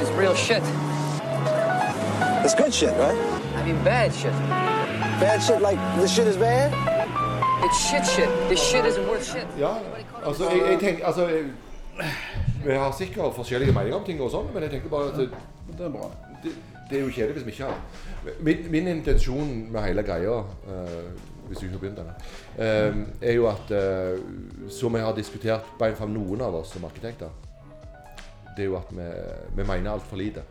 This is real shit. It's good shit, right? I mean, bad shit. Bad shit like this shit is bad? It's shit shit. This shit isn't worth shit. Ja, altså, jeg, jeg tenker Altså Vi har sikkert forskjellige meninger om ting og sånn, men jeg tenker bare at det, Det er bra. det, det er jo kjedelig hvis vi ikke har Min, min intensjon med hele greia, uh, hvis vi ikke har begynt ennå, uh, er jo at uh, Som jeg har diskutert, på fram noen av oss som arkitekter, det er jo at vi, vi mener altfor lite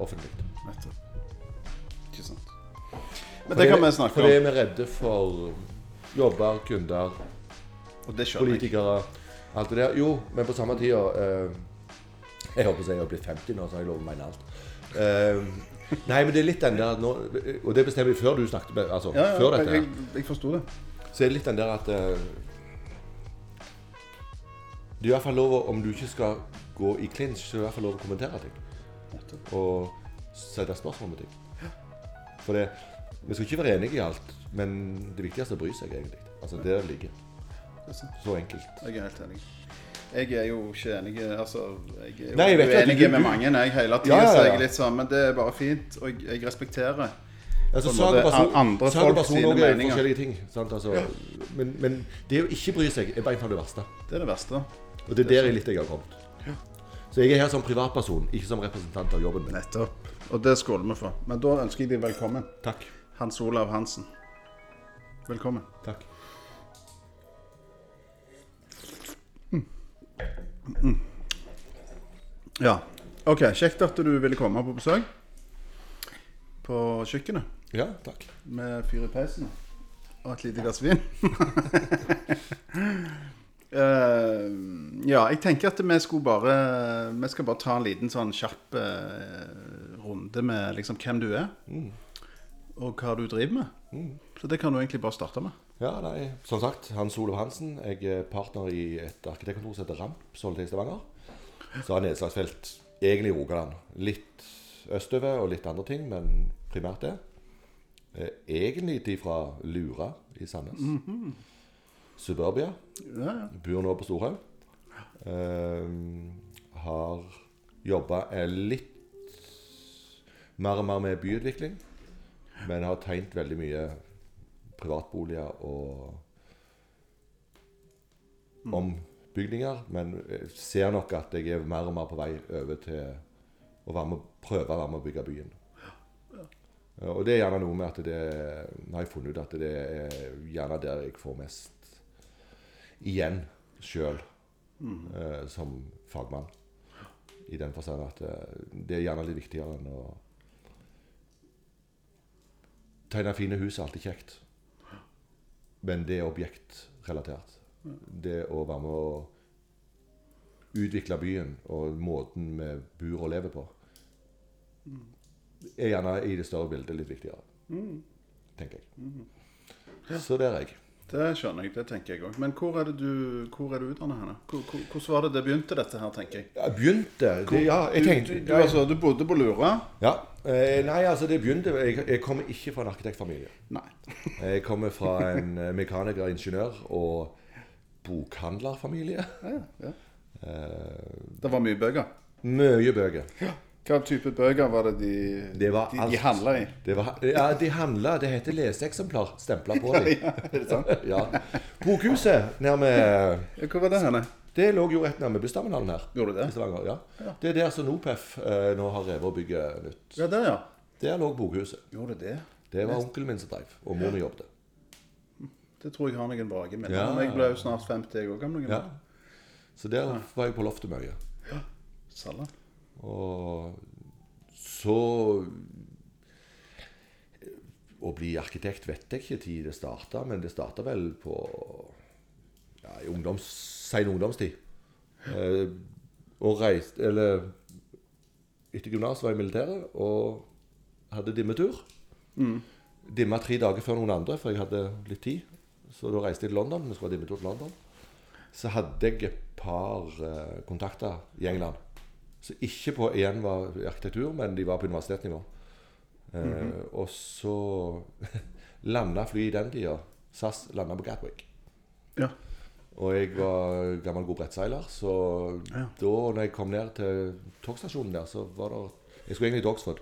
offentlig. Ikke sant. Men det, det kan vi snakke for om. vi er redde for jobber, kunder, politikere, alt det der. Jo, men på samme tida eh, Jeg håper jeg har blitt 50 nå, så har jeg lov å mene alt. Eh, nei, men det er litt den der nå, Og det bestemmer vi før du snakket med Altså, Ja, ja, før dette jeg, jeg forsto det. Så er det litt den der at eh, Det er i hvert fall lov Om du ikke skal gå i clinch, så er det i hvert fall lov å kommentere ting. Og sette spørsmål med ting. For det Vi skal ikke være enige i alt, men det viktigste er å bry seg, egentlig. Altså, der Det er sant. Så enkelt. Jeg er helt enig. Jeg er jo ikke enig Altså, jeg er jo Nei, jeg uenig du- med mange. Jeg hele tida Ja, ja, ja. er sånn, men det er bare fint. Og jeg, jeg respekterer. Altså, måte person, andre folk sine er meninger. forskjellige ting. Altså, men, men det å ikke bry seg er bare en av det verste. Det er det verste. Og det er der jeg litt jeg har kommet. Så jeg er her som privatperson, ikke som representant av jobben min. Nettopp. Og det skåler vi for. Men da ønsker jeg deg velkommen. Takk. Hans Olav Hansen. Velkommen. Takk. Ja. OK, kjekt at du ville komme på besøk. På kjøkkenet Ja, takk. med fyr i peisen og et lite glass vin. Eh, ja, jeg tenker at vi skulle bare Vi skal bare ta en liten sånn kjapp uh, runde med liksom hvem du er. Og hva du driver med. Så det kan du egentlig bare starte med. Ja, nei, som sagt, Hans Olav Hansen. Jeg er partner i et arkitektkontor som heter Ramp, solgt i Stavanger. Så har nedslagsfelt egentlig i Rogaland. Litt østover og litt andre ting, men primært det. Egentlig Egentlig fra Lura i Sandnes. Suburbia. Ja, ja. Bor nå på Storhaug. Eh, har jobba litt mer og mer med byutvikling. Men har tegnet veldig mye privatboliger og ombygninger. Men ser nok at jeg er mer og mer på vei over til å være med, prøve å være med å bygge byen. Og det er gjerne noe med at det har jeg funnet ut at det er gjerne der jeg får mest igjen sjøl eh, som fagmann. I den forstand at eh, det er gjerne litt viktigere enn å Tegne fine hus er alltid kjekt. Men det er objektrelatert. Det å være med å utvikle byen og måten vi bor og lever på, er gjerne i det større bildet litt viktigere. Tenker jeg. Så der er jeg. Det skjønner jeg, det tenker jeg òg. Men hvor er det du, hvor er du utdannet henne? Hvor, hvor, hvordan var det det begynte, dette her, tenker jeg? Ja, begynte det, Ja, jeg tenkte du, du, altså, du bodde på Lura? Ja. Eh, nei, altså det begynte Jeg, jeg kommer ikke fra en arkitektfamilie. Nei. Jeg kommer fra en eh, mekaniker, ingeniør og bokhandlerfamilie. Ja, ja. Eh, Det var mye bøker. mye bøker. Hva type bøker var det de, Det var de, de handla i? Det var, ja, de handla Det heter leseeksemplar. Stempla på dem. Ja, er det sant? Ja. Bokhuset nærme Ja, Hvor var det henne? Det lå jo rett nærme bussterminalen her. Gjorde det? Stavanger, ja. Det er der som Nopef eh, nå har revet og bygger nytt. Ja, der, ja. Der lå bokhuset. Gjorde det det? Var onkelen min som drev, og mor mi jobbet. Det tror jeg har noen vage minner Ja. om. Jeg ble jo snart 50 jeg òg, Ja. Så der var jeg på loftet mye. Salla. Og så Å bli arkitekt vet jeg ikke tid det starta, men det starta vel på ja, i ungdoms, sen ungdomstid. Eh, og reiste Eller etter gymnaset var jeg i militæret og hadde dimmetur. Dimma tre dager før noen andre, for jeg hadde litt tid. Så da reiste jeg til London. Vi skulle ha dimmetur til London. Så hadde jeg et par eh, kontakter i England. Så ikke på igjen var arkitektur, men de var på universitetsnivå. Eh, Og så landa flyet i den tida. SAS landa på Gatwick. Ja. Og jeg var gammel god brettseiler, så Ja. da når jeg kom ned til togstasjonen der, så var det Jeg skulle egentlig til Oxford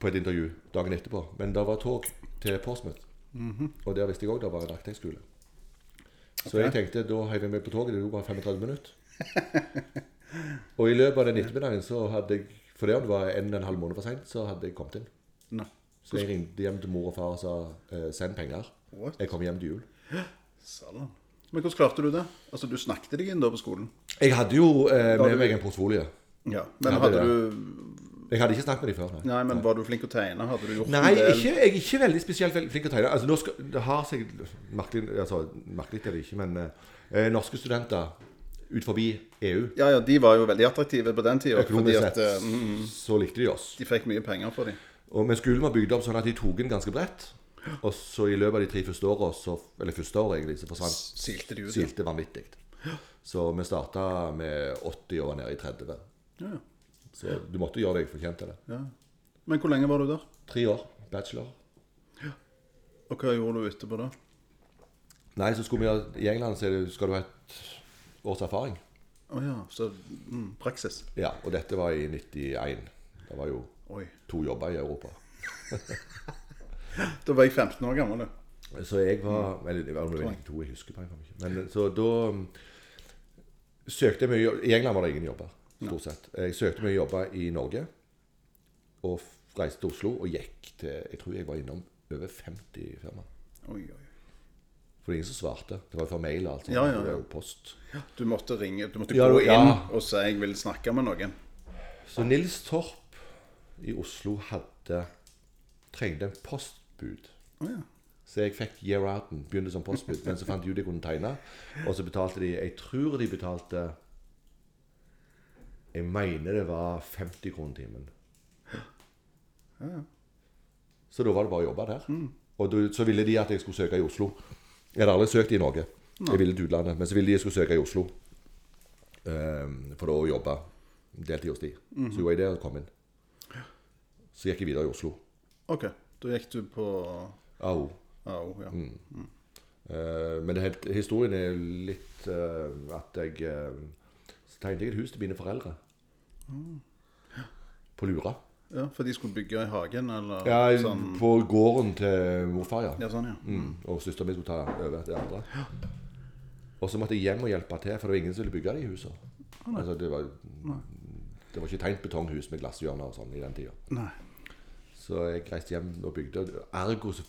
på et intervju dagen etterpå, men det var tog til Portsmouth. Og der visste jeg òg det var en arkitektskole. Så okay. jeg tenkte da heiv jeg meg på toget. Det tok bare 35 minutter. og i løpet av den ettermiddagen så hadde jeg For det var en og en halv måned for seint, så hadde jeg kommet inn. Nei. Så jeg ringte hjem til mor og far og sa eh, send penger. What? Jeg kommer hjem til jul. Salan. Men hvordan klarte du det? Altså, Du snakket deg inn da på skolen? Jeg hadde jo eh, med meg en portfolio. Ja. Men hadde, hadde du Jeg hadde ikke snakket med dem før. Nei, Nei, men var du flink å tegne? Hadde du gjort Nei en del? ikke, jeg er ikke veldig spesielt flink å tegne. Altså, norsk, det har seg Merkelig altså, merkelig er det ikke, men eh, norske studenter ut forbi EU Ja, ja, de var jo veldig attraktive på den tida. Økonomisk sett eh, mm, mm, så likte de oss. de fikk mye penger for dem. Og, men skolen var bygd opp sånn at de tok den ganske bredt. Og så i løpet av de tre første åra, så- eller første året egentlig, så forsvant Silte de ut? silte vanvittig. Så vi starta med 80 og var nede i 30. Ja, Så du måtte gjøre deg fortjent til det. ja. Men hvor lenge var du der? Tre år bachelor. Og hva gjorde du etterpå da? Nei, så skulle vi I England så skal du ha et års erfaring. Å ja, så mm, praksis. Ja, og dette var i 91. Det var jo Oi. to jobber i Europa. Da var jeg 15 år gammel. du. Så jeg var Eller det var vel egentlig to, jeg husker bare ikke. Men så da um, søkte jeg mye I England var det ingen jobber, stort sett. Jeg søkte mye jobber i Norge. Og reiste til Oslo og gikk til Jeg tror jeg var innom over 50 firmaer. Oi, oi. For det er ingen som svarte. Det var for mail og alt sånt. Ja, ja, Post. ja. var. Du måtte ringe, du måtte Ja, gå ja. inn og si 'jeg vil snakke med noen'. Så Nils Torp i Oslo hadde trengte en postbud. Oh, ja. Så jeg fikk year outen, begynte som postbud. Men så fant de ut jeg kunne tegne. Og så betalte de Jeg tror de betalte Jeg mener det var 50 kroner timen. Så da var det bare å jobbe der. Og så ville de at jeg skulle søke i Oslo. Jeg hadde aldri søkt i Norge. Jeg ville til utlandet. Men så ville de jeg skulle søke i Oslo. Um, for da å jobbe deltid hos de. Så gjorde jeg det og kom inn. Så gikk jeg videre i Oslo. Ok, da gikk du på AO. AO, ja. Mm. Eh, men det, helt- historien er litt uh, at jeg uh, tegnet jeg et hus til mine foreldre. På Lura. Ja. For de skulle bygge i hagen, eller Ja, sånn? På gården til morfar, ja. Ja, sånn, ja. Mm. Og søsteren min skulle ta over det andre. Og så måtte jeg hjem og hjelpe til, for det var ingen som ville bygge de husene. Ah, altså, det, var, det var ikke tegnet betonghus med glasshjørner og sånn i den tida. Så jeg reiste hjem og bygde. Ergo så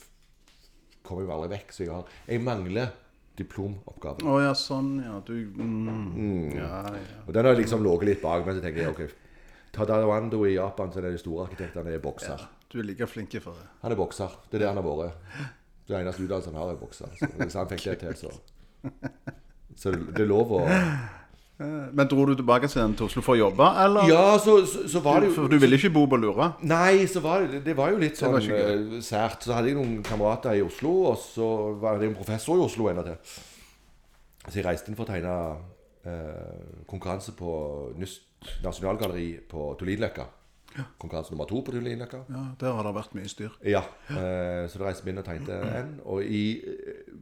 kom jeg jo aldri vekk. Så jeg, har, jeg mangler diplomoppgaven. Å ja, sånn, ja. Du mm. Ja, ja. Og den har liksom ligget litt bak, men så tenker jeg ok Tadawando i Japan, som er de store arkitektene, er bokser. Du er like flink for det. Han er bokser. Det er det han har vært. Det eneste utdannelsen han har, er bokser. Så hvis han fikk det til, så Så det er lov å Men dro du tilbake til Oslo for å jobbe, eller? Ja, så, så, så var det jo For du ville ikke bo på Lura? Nei, så var det, det var jo litt sånn eh, sært. Så hadde jeg noen kamerater i Oslo, og så var det en professor i Oslo ennå til. Så jeg reiste inn for å tegne eh, konkurranse på NYST Nasjonalgalleri på Tullinløkka. Konkurranse nummer to på Tullinløkka. Ja, Der har det vært mye styr. Ja, eh, så da reiste vi inn og tegnte en. Og i eh,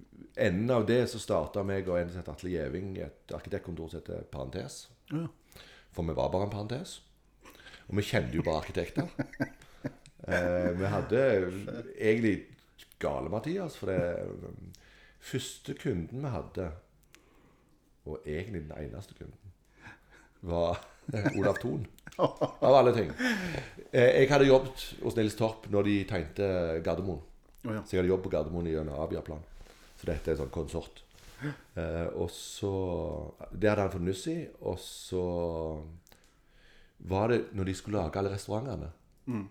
enden av det så starta meg og en som heter Atle Gjeving et arkitektkontor som heter Parentes. Ja. For vi var bare en parentes. Og vi kjente jo bare arkitekter. Eh, vi hadde egentlig gale Mathias, for det um, første kunden vi hadde, og egentlig den eneste kunden, var Olav Thon. Av alle ting. Eh, jeg hadde jobbet hos Nils Torp når de tegnte Gardermoen. Oh, ja. Så jeg hadde jobbet på Gardermoen gjennom Aviaplan. Så dette er en sånn konsort. Eh, og så Det hadde han fått nuss i. Og så var det Når de skulle lage alle restaurantene,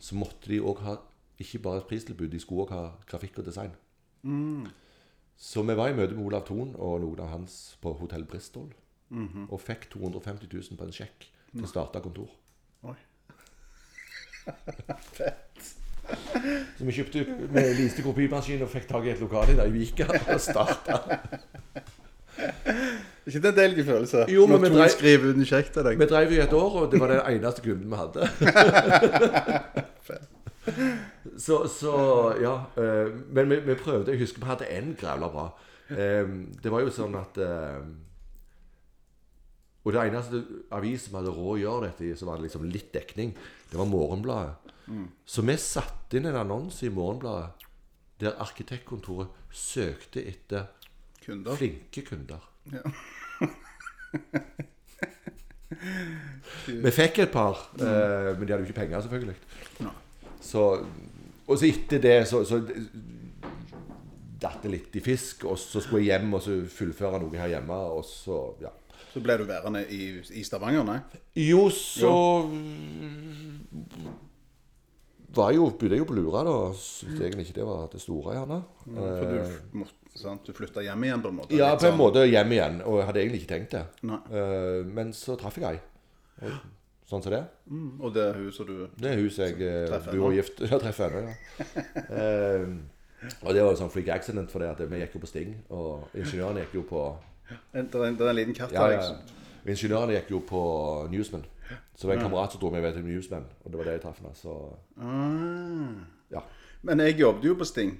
så måtte de òg ha ikke bare et pristilbud, de skulle òg ha grafikk og design. Så vi var i møte med Olav Thon og noen av hans på Hotell Bristol. Og fikk 250 000 på en sjekk til å starte kontor. Oi. Så vi kjøpte med liste kopimaskin og fikk tak i et lokale der i Vika og starta. ikke det en deilig følelse? Jo, men vi drev- skriver uten kjekt deg. Vi drev i et år, og det var den eneste kunden vi hadde. så, så ja. eh, Men vi, vi prøvde. Jeg husker vi hadde en grævla bra. Eh, det var jo sånn at eh, Og det eneste avis som hadde råd å gjøre dette i, som hadde liksom litt dekning, det var Morgenbladet. Så vi satte inn en annonse i Morgenbladet der arkitektkontoret søkte etter Kunder. flinke kunder. Ja. Vi fikk et par, eh, men de hadde jo ikke penger, selvfølgelig. Så, og så etter det så, så datt det litt i fisk, og så skulle jeg hjem og så fullføre noe her hjemme, og så ja. Så ble du værende i, i Stavanger, nei? Jo, så var jo, bodde jeg jo på Lura, da. Syntes egentlig ikke det var det store, gjerne. For du, måtte, sant? du flytta hjem igjen, på en måte? Ja, på en måte hjem igjen, og jeg hadde egentlig ikke tenkt det. Nei. Eh, men så traff jeg ei. Sånn som det. Mm, og det huset du Det er huset jeg eh, Treffer bor og gift Ja, treffer ennå, ja. Eh, og det var en sånn freak accident, for det at vi gikk jo på Sting. Og ingeniørene gikk jo på Det er en, er en liten katt der. liksom. Ingeniørene gikk jo på Newsman. Så det var en kamerat som dro meg med til Newsman, og det var det jeg traff henne. Så Ah. ja. Men jeg jobbet jo på Sting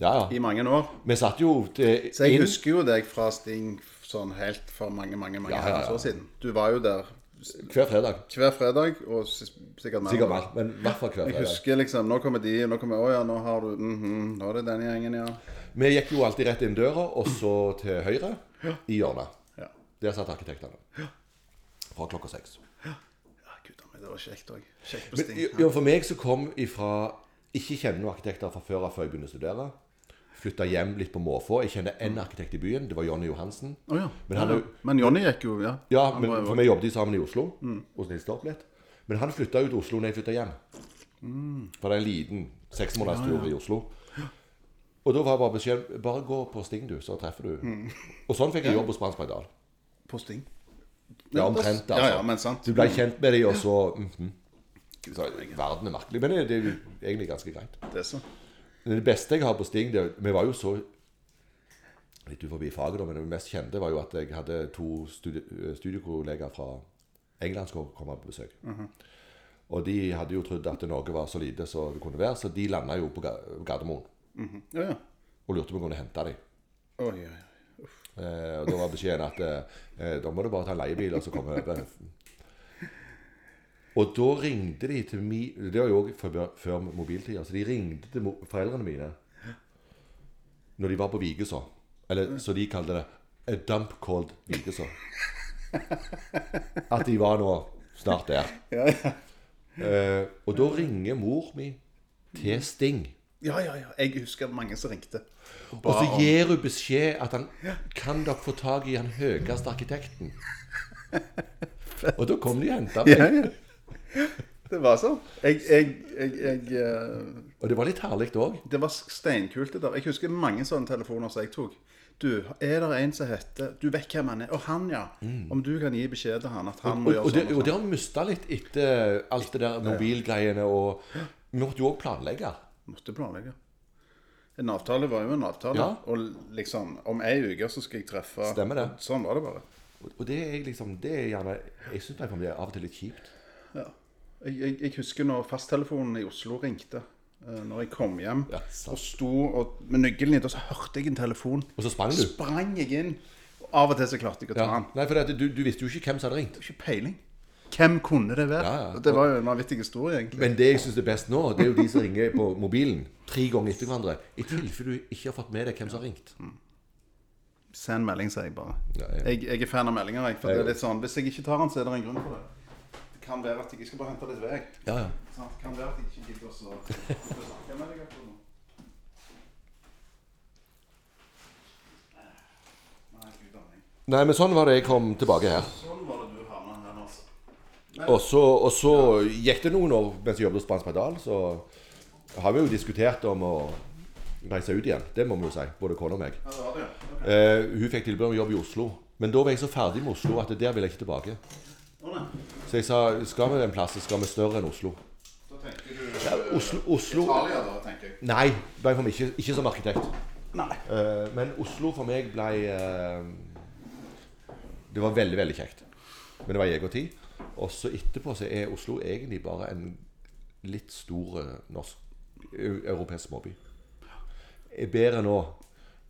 Ja, ja. i mange år. Vi satt jo til Så jeg inn- husker jo deg fra Sting sånn helt for mange, mange mange ja. år siden. Du var jo der hver fredag. hver fredag, og sikkert mer. Sikkert mer, men i hvert fall hver Jeg husker liksom Nå kommer de, nå kommer Å ja, nå har du mhm, Nå er det den gjengen, ja. Vi gikk jo alltid rett inn døra, og så til høyre i hjørnet. Ja, Der satt arkitektene. Fra klokka seks. ja gud a meg, det var kjekt òg. Kjekt på Men jo, for meg som kom ifra Ikke kjenner noen arkitekter fra før av før jeg begynte å studere. Flytta hjem litt på måfå. Jeg kjenner én arkitekt i byen. Det var Jonny Johansen. Oh, ja. Men han ja. Men Jonny gikk jo, ja. Ja, men, var for vi jobbet sammen i Oslo og Hos opp litt. Men han flytta ut til Oslo når jeg flytta hjem. For det er en liten seksmånederstur i Oslo. Og da var bare beskjeden Bare gå på Sting, du, så treffer du. Og sånn fikk jeg jobb hos Brannsberg Dahl. På Sting. Ja, omtrent, altså. Ja, ja, men sant. Du ble kjent med dem, og så mhm. så, Verden er merkelig. Men det, det er jo egentlig ganske greit. Det er så. Det beste jeg har på Sting det, Vi var jo så Litt uforbi faget, men det mest kjente var jo at jeg hadde to studi studiekollegaer fra England som kom på besøk. Og de hadde jo trodd at Norge var så lite som det kunne være, så de landa jo på Gardermoen. Gardermoen -hmm. Ja, ja. og lurte på om vi kunne hente dem. Oi, oi, oi. Eh, og da var beskjeden at eh, da må du bare ta en leiebil og så komme over. Og da ringte de til mi Det var jo òg før, før mobiltida. Så de ringte til foreldrene mine når de var på Vigeså. Eller så de kalte det A dump called Vigeså. At de var nå snart der. Ja, ja. Eh, og da ringer mor mi til Sting. Ja, ja, ja. Jeg husker mange som ringte. Og så gir hun beskjed at han kan dere få tak i han høyeste arkitekten. Og da kom de og henta meg. Ja, ja. Det var sånn. Jeg, jeg, jeg, jeg uh, Og det var litt herlig òg. Det var steinkult, det der. Jeg husker mange sånne telefoner som jeg tok. Du, er det en som heter Du vet hvem han er? Og han, ja. Om du kan gi beskjed til han at han må Og, gjøre og, sånn og og det sånn. har vi mista litt etter alt det der mobilgreiene. Og vi måtte jo òg planlegge. Måtte planlegge. En avtale var jo en avtale. Ja. Og liksom Om ei uke så skal jeg treffe Stemmer det. Sånn var det bare. Og det er liksom Det er gjerne Jeg syns det er av og til litt kjipt. Jeg, jeg, jeg husker når fasttelefonen i Oslo ringte. Uh, Når jeg kom hjem Ja, og sto og, med nøkkelen i, og så hørte jeg en telefon. Og så sprang du. Sprang jeg inn. Og av og til så klarte jeg å ta Ja. den. Nei, for det, du, du visste jo ikke hvem som hadde ringt. Ikke peiling. Hvem kunne det være? Ja, ja. Det var jo en vanvittig historie, egentlig. Men det jeg syns er best nå, det er jo de som ringer på mobilen tre ganger etter hverandre. I tilfelle du ikke har fått med deg hvem som har ringt. Send melding, sier jeg bare. Jeg, jeg er fan av meldinger. Jeg, for det er litt sånn, Hvis jeg ikke tar den, så er det en grunn for det. Kan være at jeg, skal bare hente litt vei. Ja, ja. Sånn, kan være at jeg ikke gidder å snakke med deg akkurat nå. Nei, men sånn var det jeg kom tilbake her. Sånn var det du havna her, altså. Og så, og så gikk det noen år mens jeg jobbet hos Spansk Pedal, så har vi jo diskutert om å reise ut igjen. Det må vi jo si, både kona og meg. Ja, det var det. Okay. Eh, hun fikk tilbud om jobb i Oslo. Men da var jeg så ferdig med Oslo at der ville jeg ikke tilbake. Oh, nei. Så jeg sa skal vi en plass, så skal vi større enn Oslo. Da tenker du Ja, Oslo, Oslo Italia, da, tenker jeg. Nei, for meg ikke, ikke som arkitekt. Nei. Uh, men Oslo for meg ble uh, Det var veldig, veldig kjekt. Men det var jeg og tid. Og så etterpå så er Oslo egentlig bare en litt stor eh, norsk europeisk småby. Er bedre nå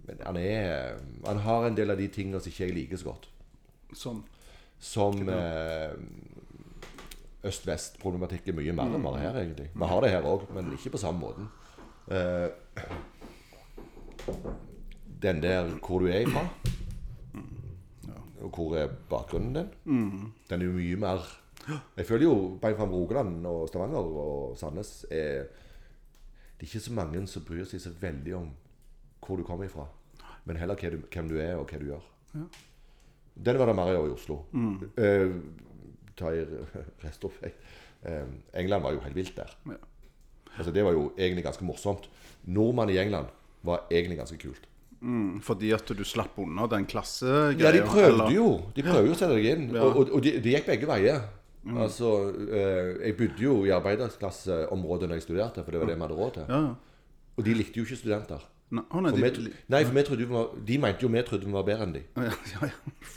Men han er Han har en del av de tingene som ikke jeg liker så godt. Som Som eh, øst-vest-problematikk er mye mer enn bare her, egentlig. Vi har det her òg, men ikke på samme måten. Uh, den der hvor du er ifra, og hvor er bakgrunnen din, den er jo mye mer Jeg føler jo bare fram Rogaland og Stavanger og Sandnes er Det er ikke så mange som bryr seg så veldig om hvor du kommer ifra, men heller hvem du er, og hva du gjør. Den var det mer i Oslo. Eh, ta i rest eh, England var jo helt vilt der. Ja. Altså Det var jo egentlig ganske morsomt. Nordmann i England var egentlig ganske kult. mm, Fordi at du slapp unna den klassegreia? Ja, de prøvde eller- jo De prøvde jo å sette deg inn. Ja. Og, og, de, de gikk begge veier. Altså, eh, Jeg bodde jo i arbeiderklasseområdet når jeg studerte, for det var det vi hadde råd til. Ja. Og de likte jo ikke studenter. Nei, nei, For de, nei, for var, mente jo vi trodde vi var bedre enn de. ja, ja, ja.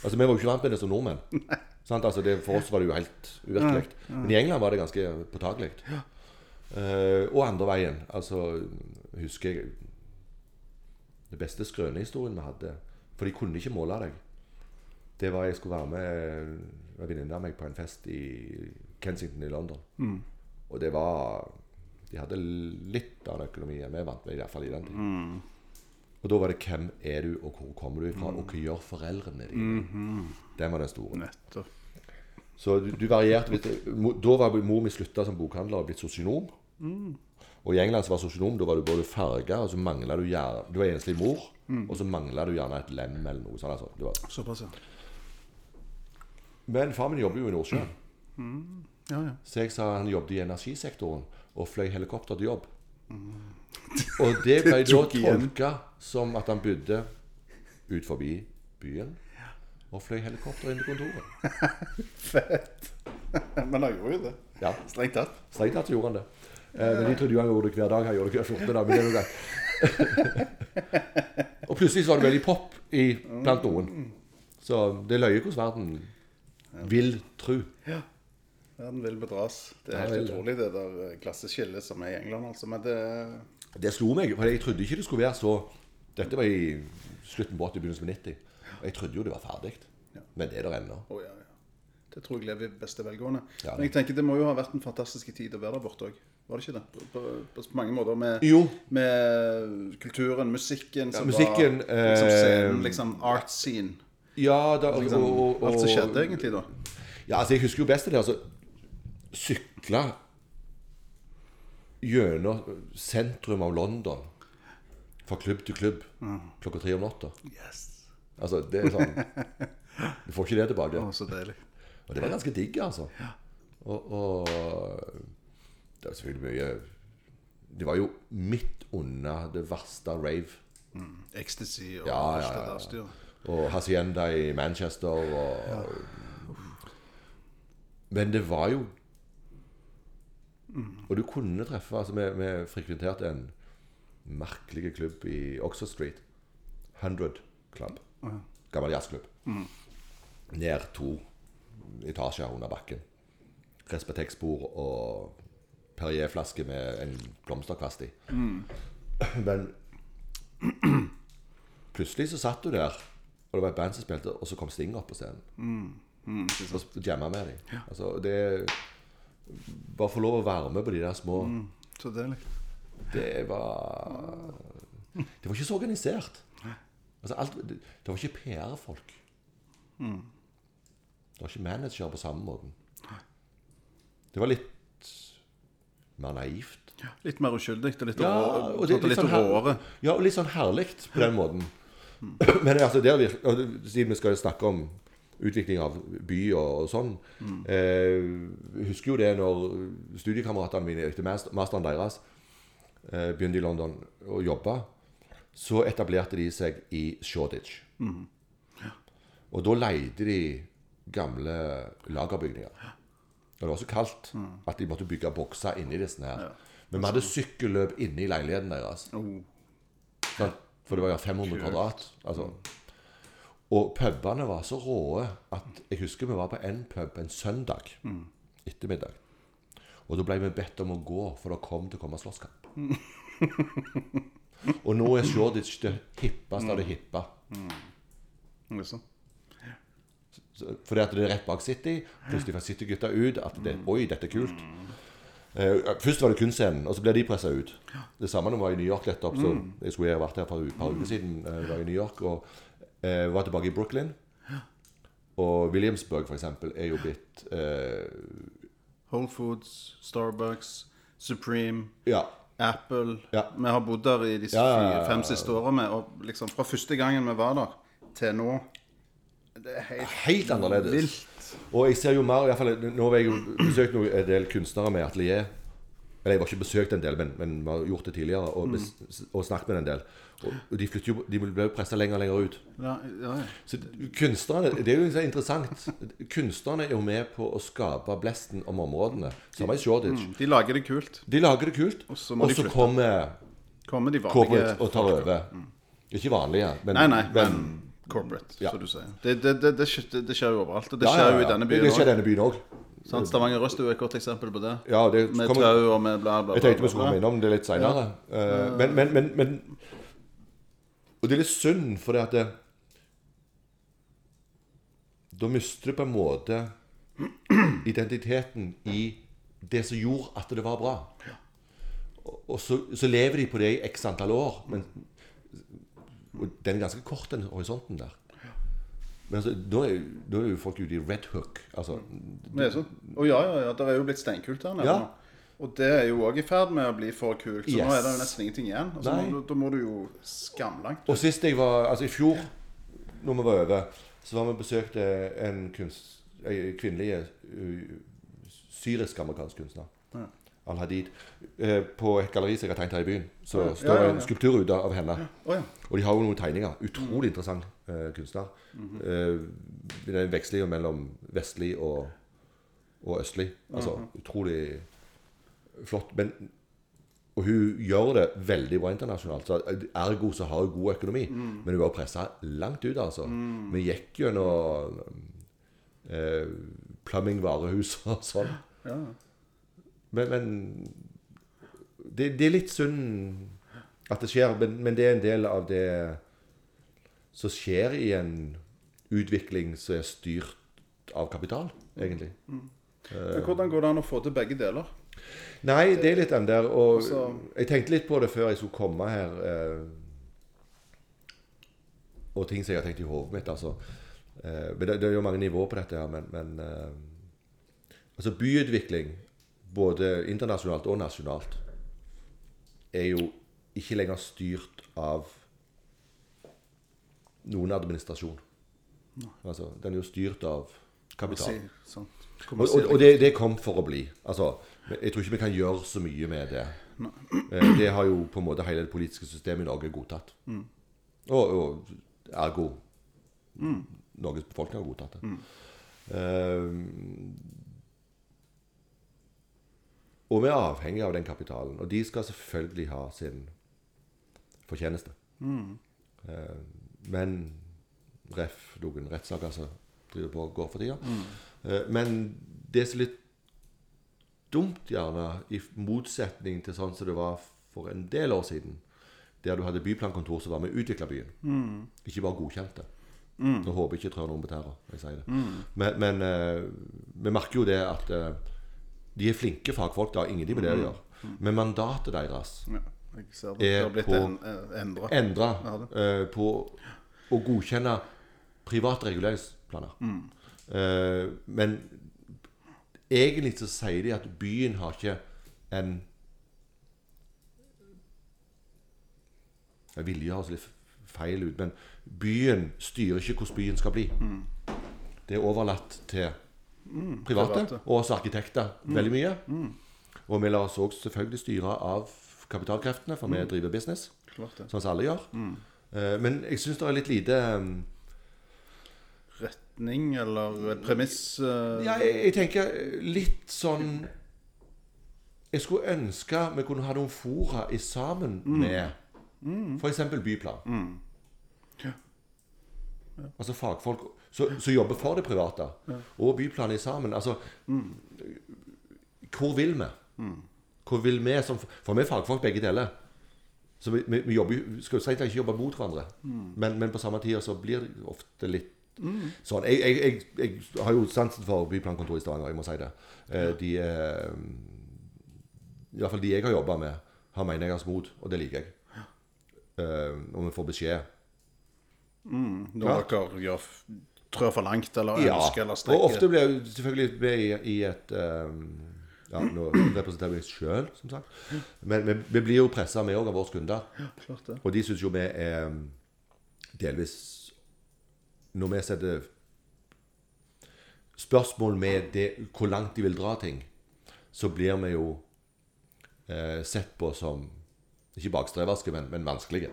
Altså, Vi var jo ikke vant med det som nordmenn. Sant? Altså, det, for oss var det jo helt uvirkelig. Men i England var det ganske påtakelig. Uh, og andre veien. Altså, husker jeg Det beste skrønehistorien vi hadde For de kunne ikke måle deg. Det var jeg skulle være med en venninne av meg på en fest i Kensington i London. Og det var De hadde litt av økonomi enn vi vant med, i hvert fall i den tid. Og da var det 'Hvem er du, og hvor kommer du ifra, og hva gjør foreldrene dine?' Den var den store. Nettopp. Så du, du varierte litt. Da var mor mi slutta som bokhandler og blitt sosionom. Og i England så var sosionom da var du både farga, og så mangla du gjerne Du var enslig mor, og så mangla du gjerne et lem eller noe sånt. Altså. Såpass, ja. Men far min jobber jo i Nordsjøen, Ja, ja. så jeg sa han jobbet i energisektoren og fløy helikopter til jobb. Og det ble da tolka som at han bodde ut forbi byen og fløy helikopter inn til kontoret. Fett. Men han gjorde jo det. Ja. Strengt tatt. Strengt tatt gjorde han det. Eh, men de trodde jo han gjorde det hver dag. Han gjorde det hver 14 dag. Men det er jo greit. og plutselig så var det veldig pop i, blant noen. Så det er løye hvordan verden vil tro. Verden vil bedras. Det er helt utrolig, det der klasseskillet som er i England, altså. Men det Det slo meg, for jeg trodde ikke det skulle være så Dette var i slutten på 80, begynnelsen på 90. Og jeg trodde jo det var ferdig. Men det er det ennå. Oh, ja, ja. Det tror jeg lever i beste velgående. Ja. Men jeg tenker det må jo ha vært en fantastisk tid å være der borte òg. Var det ikke det? På, på, på mange måter. Med, Jo. med kulturen, musikken som musikken, var liksom scenen, eh, liksom art scene. Ja, da, og, Liksom, og, og, alt som skjedde egentlig da. Ja, altså Jeg husker jo best det. altså Sykle gjennom sentrum av London fra klubb til klubb klokka tre om natta. Yes. Altså, det er sånn Du får ikke det tilbake. Å, så deilig. Og det var ganske digg, altså. Og, og det var selvfølgelig mye Det var jo midt under det verste rave. Ecstasy og Ja, ja, ja, der Og Hacienda i Manchester og Men det var jo Og du kunne treffe altså Vi, vi frekventerte en merkelig klubb i Oxford Street. 100 Club. Gammel jazzklubb. Ned to etasjer under bakken. Respetex-bord og Perrier-flaske med en blomsterkvast i. Men plutselig så satt du der, og det var et band som spilte, og så kom Sting opp på scenen. og jamma med dem. Altså, det Bare få lov å være med på de der små Så deilig. Det var Det var ikke så organisert. Altså, alt, det, det var ikke PR-folk. Det var ikke manager på samme måten. Det var litt mer naivt. Litt mer uskyldig og litt, Ja, og det, litt, litt sånn råere. Ja, og litt sånn herlig på den måten. Men altså, der vi, siden vi skal snakke om utvikling av by og, og sånn eh, Jeg husker jo det når studiekameratene mine etter mas- masteren deres eh, begynte i London å jobbe. Så etablerte de seg i Shoreditch. Og da leide de gamle lagerbygninger. Og det var så kaldt at de måtte bygge bokser inni disse her. Men vi hadde sykkelløp inni leiligheten deres. Oh. For det var jo 500 kvadrat. Altså. Og pubene var så råe at jeg husker vi var på en pub en søndag ettermiddag. Og da ble vi bedt om å gå, for det kom til å komme slåsskamp. Og nå er Shoreditch det hippeste av det hippe. Liksom. Så- Fordi at det er rett bak City. Plutselig får City-gutta ut at det, Oi, dette er kult. Uh, først var det kunstscenen, og så ble de pressa ut. Det samme når vi var i New York nettopp. Så jeg skulle ha vært her for et par uker siden. Uh, var i New York Og eh, var tilbake i Brooklyn. Og Williamsburg, for eksempel, er jo blitt eh, Whole Foods, Starbucks, Supreme, Ja. Apple. Ja. Vi har bodd der i de Ja, fire-fem siste årene. Og liksom fra første gangen vi var der, til nå Det er helt Helt annerledes. vilt. Og jeg ser jo mer i hvert fall, Nå har jeg jo besøkt en del kunstnere med atelier. Eller jeg var ikke besøkt en del, men, men vi har gjort det tidligere. Og, mm. og snakket med en del. Og, de jo, de ble jo pressa lenger og lenger ut. Ja, ja, ja. Så kunstnerne, Det er jo interessant. Kunstnerne er jo med på å skape blesten om områdene. Samme i Shoreditch. De lager det kult. De lager det kult, Og så de kommer Kommer de vanlige corporate og tar over. Ikke vanlige, men, Nei, nei, men men corporate, som du sier. Det, det, det, det, skjer, det, skjer jo overalt. Og det skjer jo i denne byen byen det skjer i denne byen òg. Stavanger Røst er jo et godt eksempel på det. Ja, det Med kommer- tau og med bla, bla, bla. Jeg tenkte vi skulle komme innom det litt seinere. Men, men, men, men Og det er litt synd, for det at det, Da mister du på en måte identiteten i det som gjorde at det var bra. Og så, så lever de på det i x antall år. Men og den er ganske kort, den horisonten der. Men altså, da er, da er jo folk ute i Red Hook. Altså, Det er sånn. Og ja, ja, ja, det er jo blitt steinkult her nede Ja. Og det er jo òg i ferd med å bli for kult. Så nå er det jo nesten ingenting igjen. Altså, nå, da må du jo skamlangt. Og sist jeg var Altså i fjor, når vi var over, så var vi besøkte en kunst, kvinnelig uh, syrisk-amerikansk kunstner. Ja. Al-Hadid. eh, På et galleri som jeg har tegnet her i byen. Så Ja, står ja, ja, en skulptur ute av henne. Oh, ja. Og de har jo noen tegninger. Utrolig interessant eh, kunstner. Eh, det er en veksling mellom vestlig og, og østlig. Altså utrolig flott. Men og hun gjør det veldig bra internasjonalt. Så ergo så har hun god økonomi. Men hun var pressa langt ut, altså. Vi gikk gjennom eh, plumbingvarehus og sånn. ja. Men, men det, det er litt synd at det skjer, men, men det er en del av det som skjer i en utvikling som er styrt av kapital, egentlig. Men hvordan går det an å få til begge deler? Nei, det er litt den der. Og Altså- jeg tenkte litt på det før jeg skulle komme her. Eh, og ting som jeg har tenkt i hodet mitt. altså. Eh, det er jo mange nivåer på dette her, men, men eh, Altså, byutvikling, både internasjonalt og nasjonalt, er jo ikke lenger styrt av noen administrasjon. Altså, den er jo styrt av kapital. Sånn. Og, og, og det, det kom for å bli. Altså, jeg tror ikke vi kan gjøre så mye med det. Eh, Det har jo på en måte hele det politiske systemet i Norge godtatt. Og, og ergo Norges befolkning har godtatt det. Eh, og vi er avhengig av den kapitalen. Og de skal selvfølgelig ha sin fortjeneste. Eh, men ref noen rettssaker som driver på og går for tida. Eh, Men det som er litt dumt, gjerne, i motsetning til sånn som det var for en del år siden, der du hadde byplankontor som var med og utvikla byen, ikke bare godkjente. Nå håper jeg ikke trør noen på tæra når jeg sier det. Men, men eh, vi merker jo det at eh, de er flinke fagfolk, det har ingenting med det å gjøre. Men mandatet deres Ja, Er på- eh, endra Ja, eh, på å godkjenne private reguleringsplaner. Eh, men egentlig så sier de at byen har ikke en Jeg ville oss litt feil ut, men byen styrer ikke hvordan byen skal bli. Det er overlatt til private, private. og også arkitekter veldig mye. Og vi lar oss òg selvfølgelig styre av kapitalkreftene, for vi driver business. Sånn som alle gjør. Eh, Men jeg syns det er litt lite um, Retning eller premiss eh, Ja, jeg, jeg tenker litt sånn Jeg skulle ønske vi kunne ha noen fora i sammen med f.eks. byplan. Ja. Altså fagfolk som jobber for det private, og byplan i sammen. Altså Hvor vil vi? Hvor vil vi som For vi er fagfolk begge deler. Så vi, vi, vi jobber, jo- skal jo strengt ikke jobbe mot hverandre. Men, men på samme tid så blir det ofte litt sånn. Jeg, jeg, jeg, jeg har jo sansen for byplankontoret i Stavanger, jeg må si det. Eh, De er I hvert fall de jeg har jobba med, har meningas mot, og det liker jeg. Eh, Når vi får beskjed. Når Ja. dere gjør, trør for langt eller Ja, ønsker eller og ofte blir jeg selvfølgelig med i, i et um, Ja, nå representerer vi oss sjøl, som sagt. Men vi, vi blir jo pressa, vi òg, av våre kunder. Klart det. Og de syns jo vi er um, delvis Når vi setter spørsmål med det, hvor langt de vil dra ting, så blir vi jo eh, sett på som ikke bakstreverske, men, men vanskelige.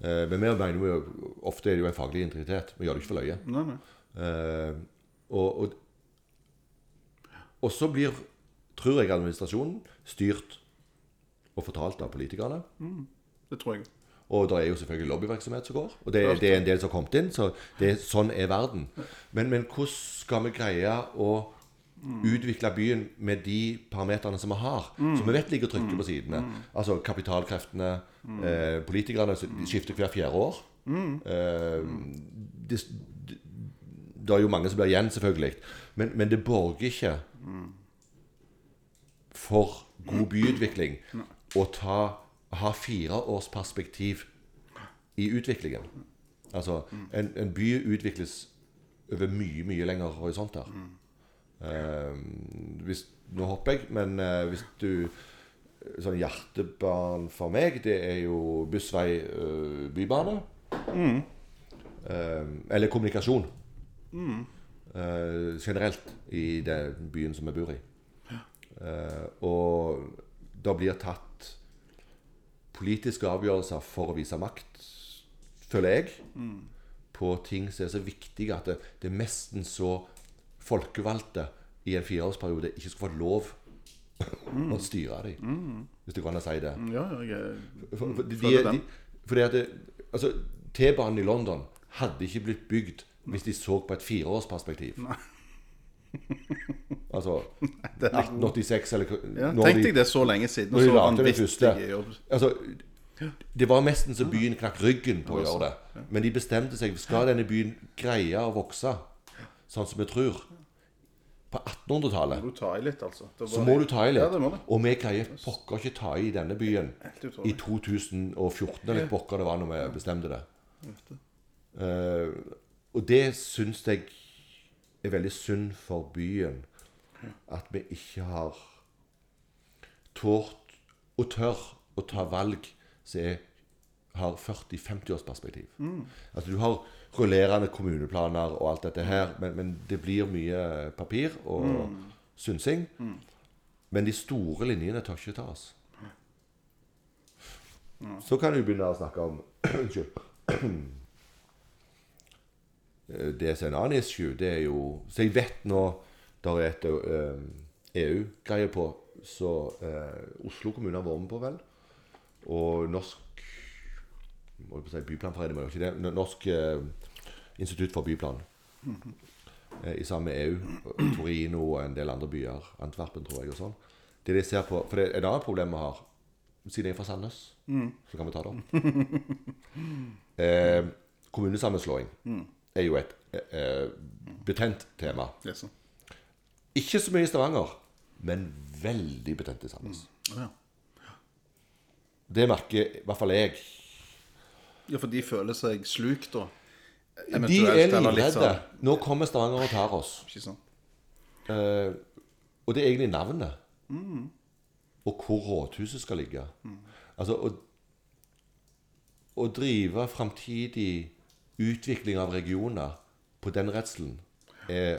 Eh, men vi mener jo ofte er det jo en faglig integritet. Vi gjør det ikke for løye. Nei, nei. Eh, og, og, og så blir, tror jeg, administrasjonen styrt og fortalt av politikerne. Det tror jeg. Og det er jo selvfølgelig lobbyvirksomhet som går. Og det, det er en del som har kommet inn. Så det, sånn er verden. Men, men hvordan skal vi greie å utvikle byen med de parameterne som vi har? Som vi vet ligger trykket på sidene. Altså kapitalkreftene, eh, politikerne skifter hvert fjerde år. Eh, det, det er jo mange som blir igjen, selvfølgelig. Men, men det borger ikke for god byutvikling å ta, ha fireårsperspektiv i utviklingen. Altså, en, en by utvikles over mye, mye lengre horisonter. Uh, hvis, nå hopper jeg, men uh, hvis du Sånn hjertebarn for meg, det er jo bussvei, uh, bybane. Eh, eller kommunikasjon. Eh, generelt i den byen som vi bor i. Eh, og da blir tatt politiske avgjørelser for å vise makt, føler jeg, på ting som er så viktige at det, det er nesten så folkevalgte i en fireårsperiode ikke skal få lov å styre dem, hvis det går an å si det. Ja, ja, jeg For, for, de, de, den. fordi at altså, T-banen i London hadde ikke blitt bygd hvis de så på et fireårsperspektiv. altså 1886 eller ja, Tenk deg det så lenge siden. Og så vanvittig jobb. Altså, det var nesten så byen knakk ryggen på å gjøre det. Men de bestemte seg skal denne byen greie å vokse sånn som vi tror. På 1800-tallet Må du ta i litt, altså. Så må du ta i litt. Det. Og vi greier pokker ikke ta i denne byen i 2014, eller pokker det var når vi bestemte det. Eh, og det syns jeg er veldig synd for byen. At vi ikke har tort og tør å ta valg som er, har 40-50 års perspektiv. Mm. Altså Du har rullerende kommuneplaner og alt dette her, men, men det blir mye papir og synsing. Men de store linjene tør ikke tas. Så kan du begynne å snakke om. Det som er en annen issue, det er jo Så jeg vet nå der er et eh, EU-greie på, så eh, Oslo kommune har vært med på, vel. Og Norsk må si Byplanforening, men ikke det. Norsk eh, institutt for byplan. Eh, I sammen med EU. Torino og en del andre byer. Antwerpen, tror jeg. og sånn. Det de ser på, For det er et annet problem vi har, siden jeg er fra Sandnes, så kan vi ta det opp. eh, kommunesammenslåing er jo et eh, betent tema. Det er sånn. Ikke så mye i Stavanger, men veldig betent i Sandnes. Mm. ja. Det merker i hvert fall jeg. ja, for de føler seg slukt, da. De er livredde. sånn- Nå kommer Stavanger og tar oss. Ikke sant? Eh, og det er egentlig navnet. Og hvor rådhuset skal ligge. Altså å, å drive framtidig utvikling av regioner på den redselen er,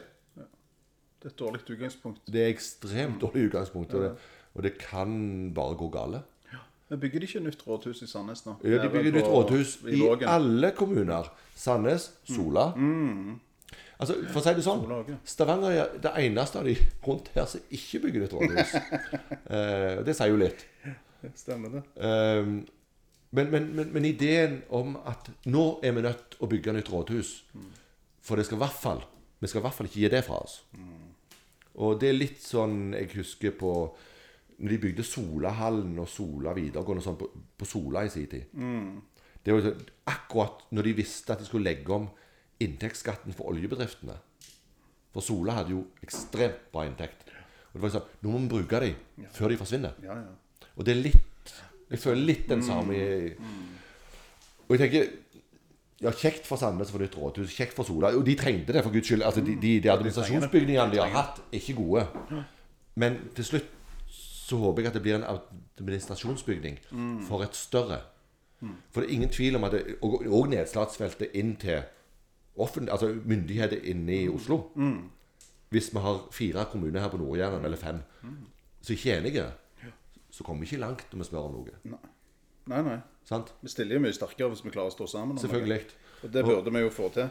Det er et dårlig utgangspunkt. det er ekstremt dårlig utgangspunkt. Og det, og det kan bare gå gale. Men bygger de ikke nytt rådhus i Sandnes nå? Ja, de bygger nytt rådhus i i alle kommuner. Sandnes, Sola. Altså, For å si det sånn ja. Stavanger er det eneste av de rundt her som ikke bygger nytt rådhus. eh, det sier jo litt. Stemmer det. Ehm, men, men, men, men ideen om at nå er vi nødt til å bygge nytt rådhus For det skal i hvert fall vi skal i hvert fall ikke gi det fra oss. Og det er litt sånn jeg husker på Når de bygde Solahallen og Sola videregående sånn på, på Sola i sin tid Det var akkurat når de visste at de skulle legge om inntektsskatten for oljebedriftene. For Sola hadde jo ekstremt bra inntekt. Og det var sånn Nå må vi bruke dem før de forsvinner. Ja, ja. Og det er litt Jeg føler litt den samme mm. Og jeg tenker Ja, kjekt for Sandnes for nytt rådhus, kjekt for Sola. Og de trengte det, for guds skyld. Altså, de, de, de administrasjonsbygningene de har hatt, er ikke gode. Men til slutt så håper jeg at det blir en administrasjonsbygning for et større. For det er ingen tvil om at det, Og, og nedslagsfeltet inn til offentlig, altså myndigheter inne i Oslo. Hvis vi har fire kommuner her på Nord-Jæren, eller fem, som ikke er enige, så kommer vi ikke langt når vi spør om noe. Nei, nei. Sant? Vi stiller jo mye sterkere hvis vi klarer å stå sammen. Selvfølgelig. Og det burde vi jo få til.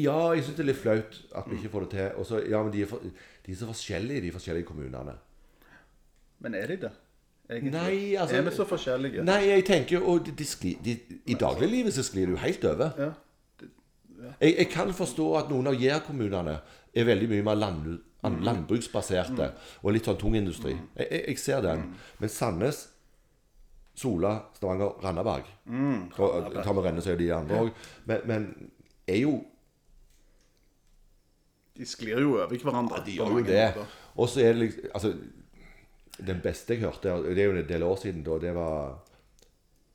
Ja, jeg syns det er litt flaut at vi ikke får det til. Også, ja, men de er, for, de er så forskjellige, de forskjellige kommunene. Men er de det? Egentlig? Nei, altså Er vi så forskjellige? Nei, jeg tenker jo og de, de skli, I dagliglivet så sklir det jo helt over. Ja. Jeg, jeg kan forstå at noen av Jær-kommunene er veldig mye mer land, landbruksbaserte Mm. landbruksbaserte og litt sånn tung industri. Jeg, jeg, jeg ser den. Mm. Men Sandnes, Sola, Stavanger, Randaberg Mm, tar med Rennes og de andre òg. Men, men er jo De sklir jo over hverandre. hverandre. De gjør jo det. Og så er det liksom Altså, den beste jeg hørte, det er jo en del år siden, da, det var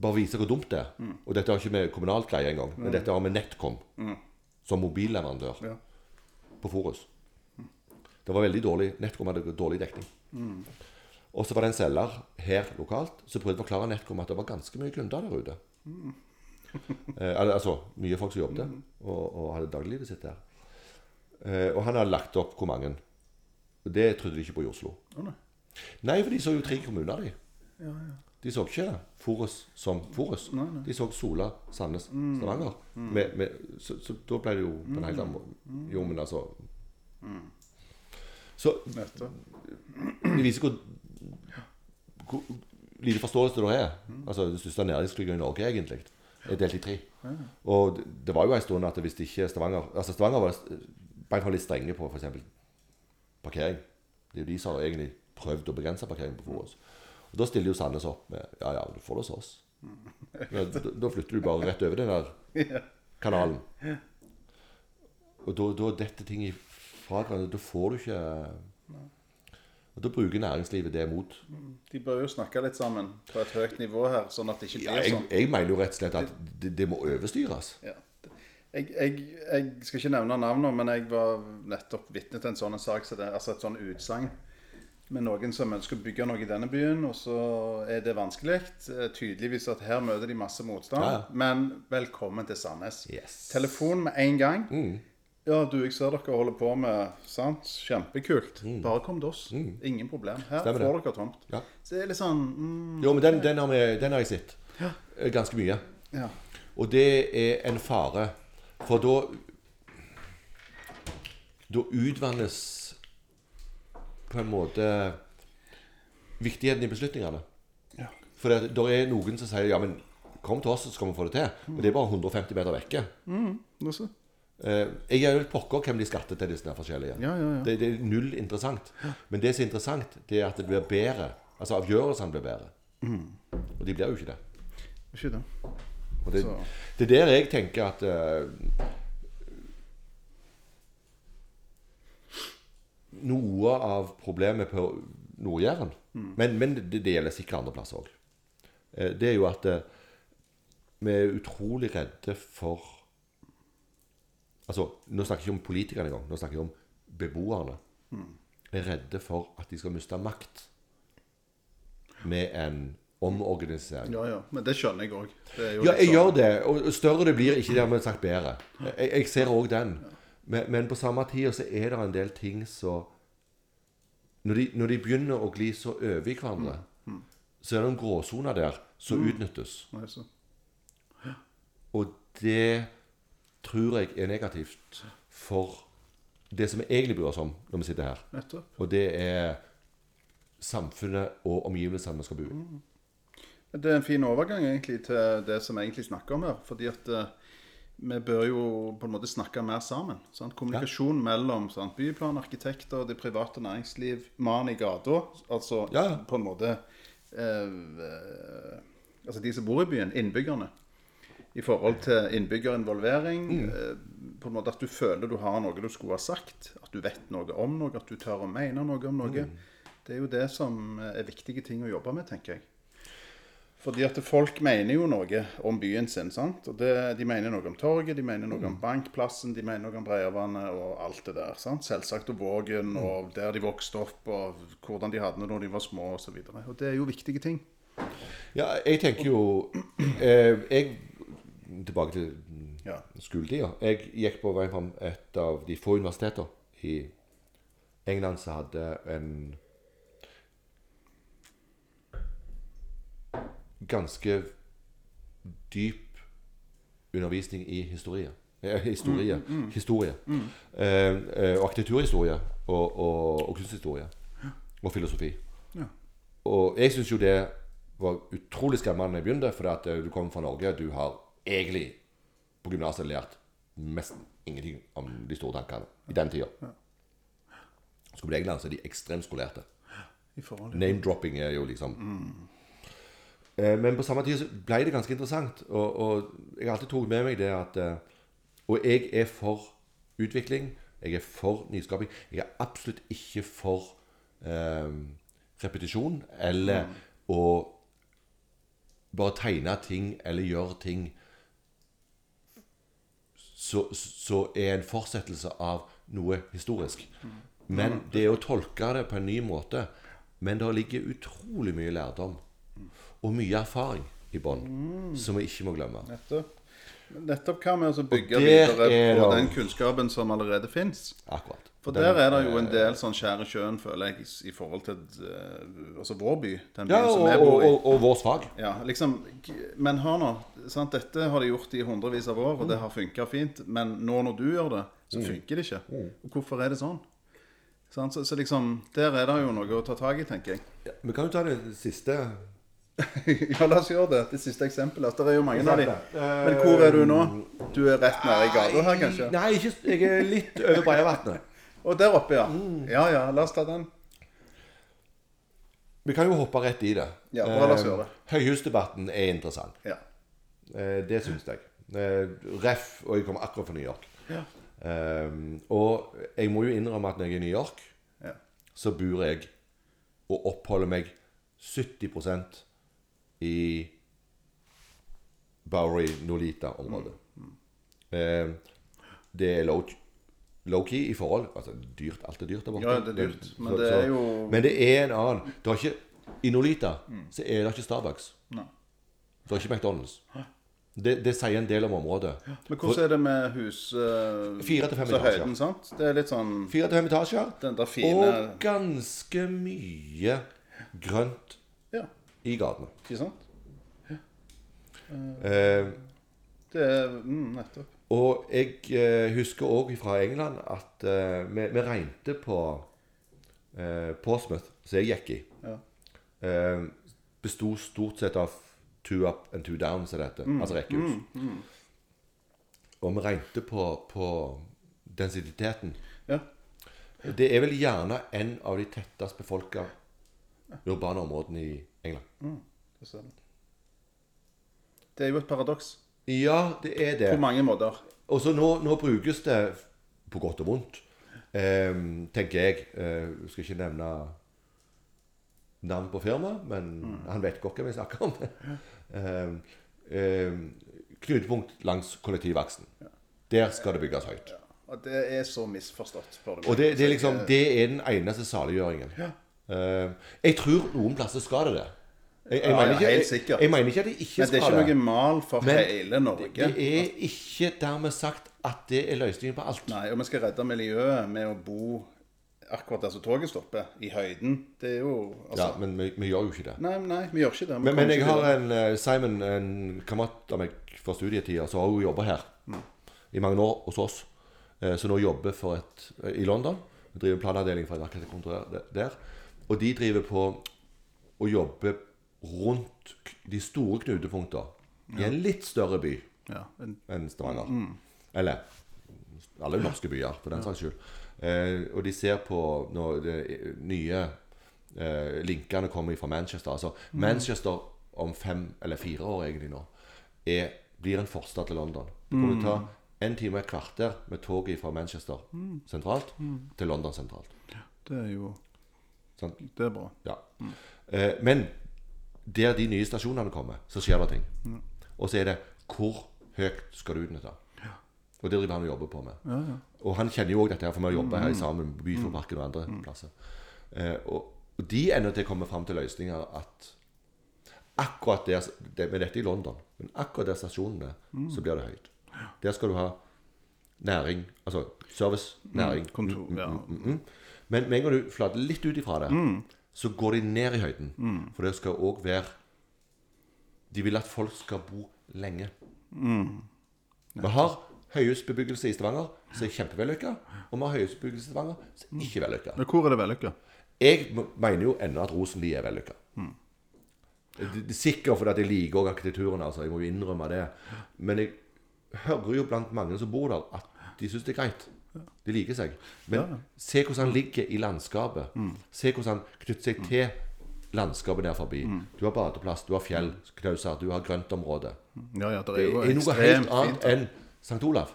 Bare vise hvor dumt det er. Og dette har ikke med kommunalt greie engang, men dette har med NetCom som mobilleverandør Ja. på Forus. Det var veldig dårlig NetCom hadde dårlig dekning. Og så var det en selger her lokalt som prøvde å forklare NetCom at det var ganske mye kunder der ute. eh, altså mye folk som jobbet og, og hadde dagliglivet sitt der. Eh, og han hadde lagt opp hvor mange. Det trodde de ikke på i Oslo. Oh, nei. Nei, for de så jo tre kommuner, de. De så ikke Forus som Forus. De så Sola, Sandnes, Stavanger. Med, med, så, så da ble det jo på en helt annen måte. Jo, men altså Så det viser hvor, hvor lite forståelse det er. Altså Den største næringsklynga i Norge, egentlig, er delt i tre. Og det, var jo en stund at hvis ikke Stavanger Altså Stavanger var bare litt strenge på f.eks. parkering. Det er jo de som har egentlig prøvd å begrense parkering på Forus. Og da stiller jo Sandnes opp med Ja, ja, du får det hos oss. Da, da flytter du bare rett over den der kanalen. Og da, da detter ting ifra hverandre. Da får du ikke Og da bruker næringslivet det mot. De bør jo snakke litt sammen på et høyt nivå her, sånn at det ikke Ja, blir jeg, sånn. jeg mener jo rett og slett at det, det må overstyres. Ja. Jeg, jeg, jeg skal ikke nevne navnene, men jeg var nettopp vitne til en sånn sak, så det, altså et sånn utsagn med noen som ønsker å bygge noe i denne byen, og så er det vanskelig. Eh, Tydeligvis at her møter de masse motstand. Ja, ja. Men velkommen til Sandnes. Yes. Telefon med en gang. Mm. Ja, du, jeg ser dere holder på med sant? Kjempekult. Bare kom til oss. Ingen problem. Her Stemmer får det. dere tomt. Ja. Så det er litt sånn mm, Jo, men den, den, har, vi, den har jeg sett. Ja. Ganske mye. Ja. Og det er en fare. For da Da utvannes på en måte viktigheten i beslutningene. Ja. For det, der er noen som sier ja, men kom til oss, så skal vi få det til. Og det er bare 150 meter vekke. Mm. Eh, jeg er jo pokker hvem de skatter til disse der forskjellige. Ja, ja, ja. Det, det er null interessant. Men det som er interessant, det er at det blir bedre. Altså avgjørelsene blir bedre. Og de blir jo ikke det. Ikke det. Og det, det er der jeg tenker at uh, Noe av problemet på Nord-Jæren, men, men det, gjelder sikkert andre plasser òg, det er jo at uh, vi er utrolig redde for Altså, Nå snakker jeg ikke om politikerne engang. Nå snakker jeg om beboerne. Er redde for at de skal miste makt med en omorganisering. Ja, ja. Men det skjønner jeg òg. Ja, jeg gjør det. Og større det blir, ikke dermed sagt bedre. Jeg, jeg ser òg den. Men, men på samme tid så er det en del ting så når de, når de begynner å gli så over i hverandre, så er det noen gråsoner der som utnyttes. Altså. Og det tror jeg er negativt for det som vi egentlig bryr oss om når vi sitter her. Nettopp. Og det er samfunnet og omgivelsene vi skal bo i. Det er en fin overgang egentlig til det som vi egentlig snakker om her. Fordi at eh, vi bør jo på en måte snakke mer sammen. Sant? Kommunikasjon mellom sant? byplan, arkitekter, det private næringsliv, mannen i gata. Altså Ja, ja. på en måte eh, eh, Altså de som bor i byen, innbyggerne. I forhold til innbyggerinvolvering. Mm. Eh, på en måte At du føler du har noe du skulle ha sagt. At du vet noe om noe. At du tør å mene noe om noe. Mm. Det er jo det som er viktige ting å jobbe med, tenker jeg. Fordi at folk mener jo noe om byen sin. sant? Og det, De mener noe om torget, de mener noe om bankplassen, de mener noe om Breiavannet og alt det der. sant? Selvsagt og Vågen og der de vokste opp, og hvordan de hadde det når de var små osv. Og, så og det er jo viktige ting. Ja, jeg tenker jo eh, Jeg Tilbake til Ja. skoletida. Jeg gikk på veien fram et av de få universiteter i England som hadde en ganske dyp undervisning i historie. Eh, historie. Historie. Eh, eh, og arkitekturhistorie. Og, og, og kunsthistorie. Og filosofi. Ja. Og jeg syns jo det var utrolig skremmende da jeg begynte, fordi at eh, du kommer fra Norge. Du har egentlig på gymnaset lært nesten ingenting om de store tankene i den tida. Skulle bli til England, så er de ekstremt skolerte. Name-dropping er jo liksom eh, Men på samme tid så ble det ganske interessant. Og, og jeg har alltid tatt med meg det at eh, Og jeg er for utvikling. Jeg er for nyskaping. Jeg er absolutt ikke for eh, repetisjon eller å bare tegne ting eller gjøre ting så, så er en fortsettelse av noe historisk. Men det er å tolke det på en ny måte. Men det ligger utrolig mye lærdom og mye erfaring i bånn som vi ikke må glemme. Nettopp. Nettopp hva med å bygge videre er på den kunnskapen som allerede fins? Akkurat. For der er det jo en del sånn skjær i sjøen, føler jeg, i forhold til eh, altså vår by. Den byen Ja, som og, vi og, bor i. og, og vårt fag. Ja, liksom Men hør nå. Sant? Dette har de gjort i hundrevis av år, og Mm. det har funka fint. Men nå når du gjør det, så funker det ikke. Mm. Og hvorfor er det sånn? Så, så liksom Der er det jo noe å ta tak i, tenker jeg. Ja, vi kan jo ta det siste. ja, la oss gjøre det. Det siste eksempelet. Det er jo mange av de. Men hvor er du nå? Du er rett nede i gata her, kanskje? Nei, ikke, jeg er litt over Breiavatnet. Og der oppe, ja. Mm. Ja ja, la oss ta den. Vi kan jo hoppe rett i det. Ja, bare la oss Eh, gjøre det. Høyhusdebatten er interessant. Ja. Eh, Det syns jeg. Eh, Ref, og jeg kommer akkurat fra New York. Ja. Um, og jeg må jo innrømme at når jeg er i New York, ja. så bor jeg og oppholder meg 70% i Bowery Nolita-området. Eh, det er low- low-key i forhold Altså dyrt, alt er dyrt der borte. Ja, det er dyrt, men det er jo- Men det er en annen det er ikke, I Nolita så er det ikke Starbucks. Nei. Det er ikke McDonald's. Det, det sier en del om området. Men hvordan er det med hus uh, Fire til fem etasjer. høyden, sant? Det er litt sånn Fire til fem etasjer. Den der fine Og ganske mye grønt Ja, i gatene. ikke sant? Eh, Det er mm, nettopp. Og jeg eh, husker òg fra England at eh, vi, vi regnte på eh, Portsmouth, som jeg gikk i. Ja. Eh, besto stort sett av two up and two down, som det heter. Mm. Altså rekkehus. Og vi regnte på, på densiteten. Ja. Det er vel gjerne en av de tettest befolka urbane områdene i England. det. Det er jo et paradoks Ja, det er det. på mange måter. Og så nå, nå brukes det på godt og vondt, eh, tenker jeg. Eh, skal ikke nevne navn på firma, men han vet godt hva vi snakker om. eh, eh, knutepunkt langs kollektivaksen. Der skal det bygges høyt. Og det er så misforstått, spør. Og det, det, er liksom, det er den eneste saliggjøringen. Eh, jeg tror noen plasser skal det det. Jeg, jeg, Ja, mener ikke, helt jeg, sikkert. jeg mener ikke at de ikke skal det. Men det er ikke noe mal for Men hele Norge. Det er ikke dermed sagt at det er løsningen på alt. Nei, og vi skal redde miljøet med å bo akkurat der som toget stopper, i høyden. Det er jo altså, Ja, men vi, vi gjør jo ikke det. Nei, nei, vi gjør ikke det. Vi Men, men jeg har en eh, Simon, en kamerat av meg fra studietida, som har jo jobba her i mange år hos oss. eh, Som nå jobber for et, i London. Driver planavdeling for et arkitektkontor der- der. Og de driver på å jobbe rundt de store knutepunktene i en litt større by. Ja, en, enn Stavanger. Eller alle norske byer, for den saks skyld. Eh, og de ser på når de nye eh, linkene kommer fra Manchester. Altså Manchester om fem eller fire år egentlig nå er, blir en forstad til London. Det kommer til å ta en time og et kvarter med toget fra Manchester sentralt til London sentralt. det er jo sånn? Det er bra. Ja. Eh, men der de nye stasjonene kommer, så skjer det ting. Og så er det hvor høyt skal du utnytte? Og det driver han og jobber på med. Og han kjenner jo òg dette, her, for vi har jobbet her sammen på Byfjordparken og andre plasser. Eh, og, og de ender til å komme fram til løsninger at akkurat der det, Med dette i London. Men akkurat der stasjonen er, så blir det høyt. Der skal du ha næring, altså service, næring. kontor, Mm, mm, ja. mm, mm, mm. Men med en gang du flater litt ut ifra det, så går de ned i høyden. For det skal òg være De vil at folk skal bo lenge. Vi har høyhusbebyggelse i Stavanger som er kjempevellykka, og vi har høyhusbebyggelse i Stavanger som er ikke vellykka. Men hvor er det vellykka? Jeg mener jo ennå at Rosenli er vellykka. Er Sikkert fordi at jeg liker også arkitekturen, altså. Jeg må jo innrømme det. Men jeg hører jo blant mange som bor der, at de syns det er greit. De liker seg. Men se hvordan han ligger i landskapet. Se hvordan han knytter seg til landskapet der forbi. Du har badeplass, du har fjell, knauser, du har grøntområde. Ja, ja, det Det er jo er noe helt annet fint. enn St. Olav.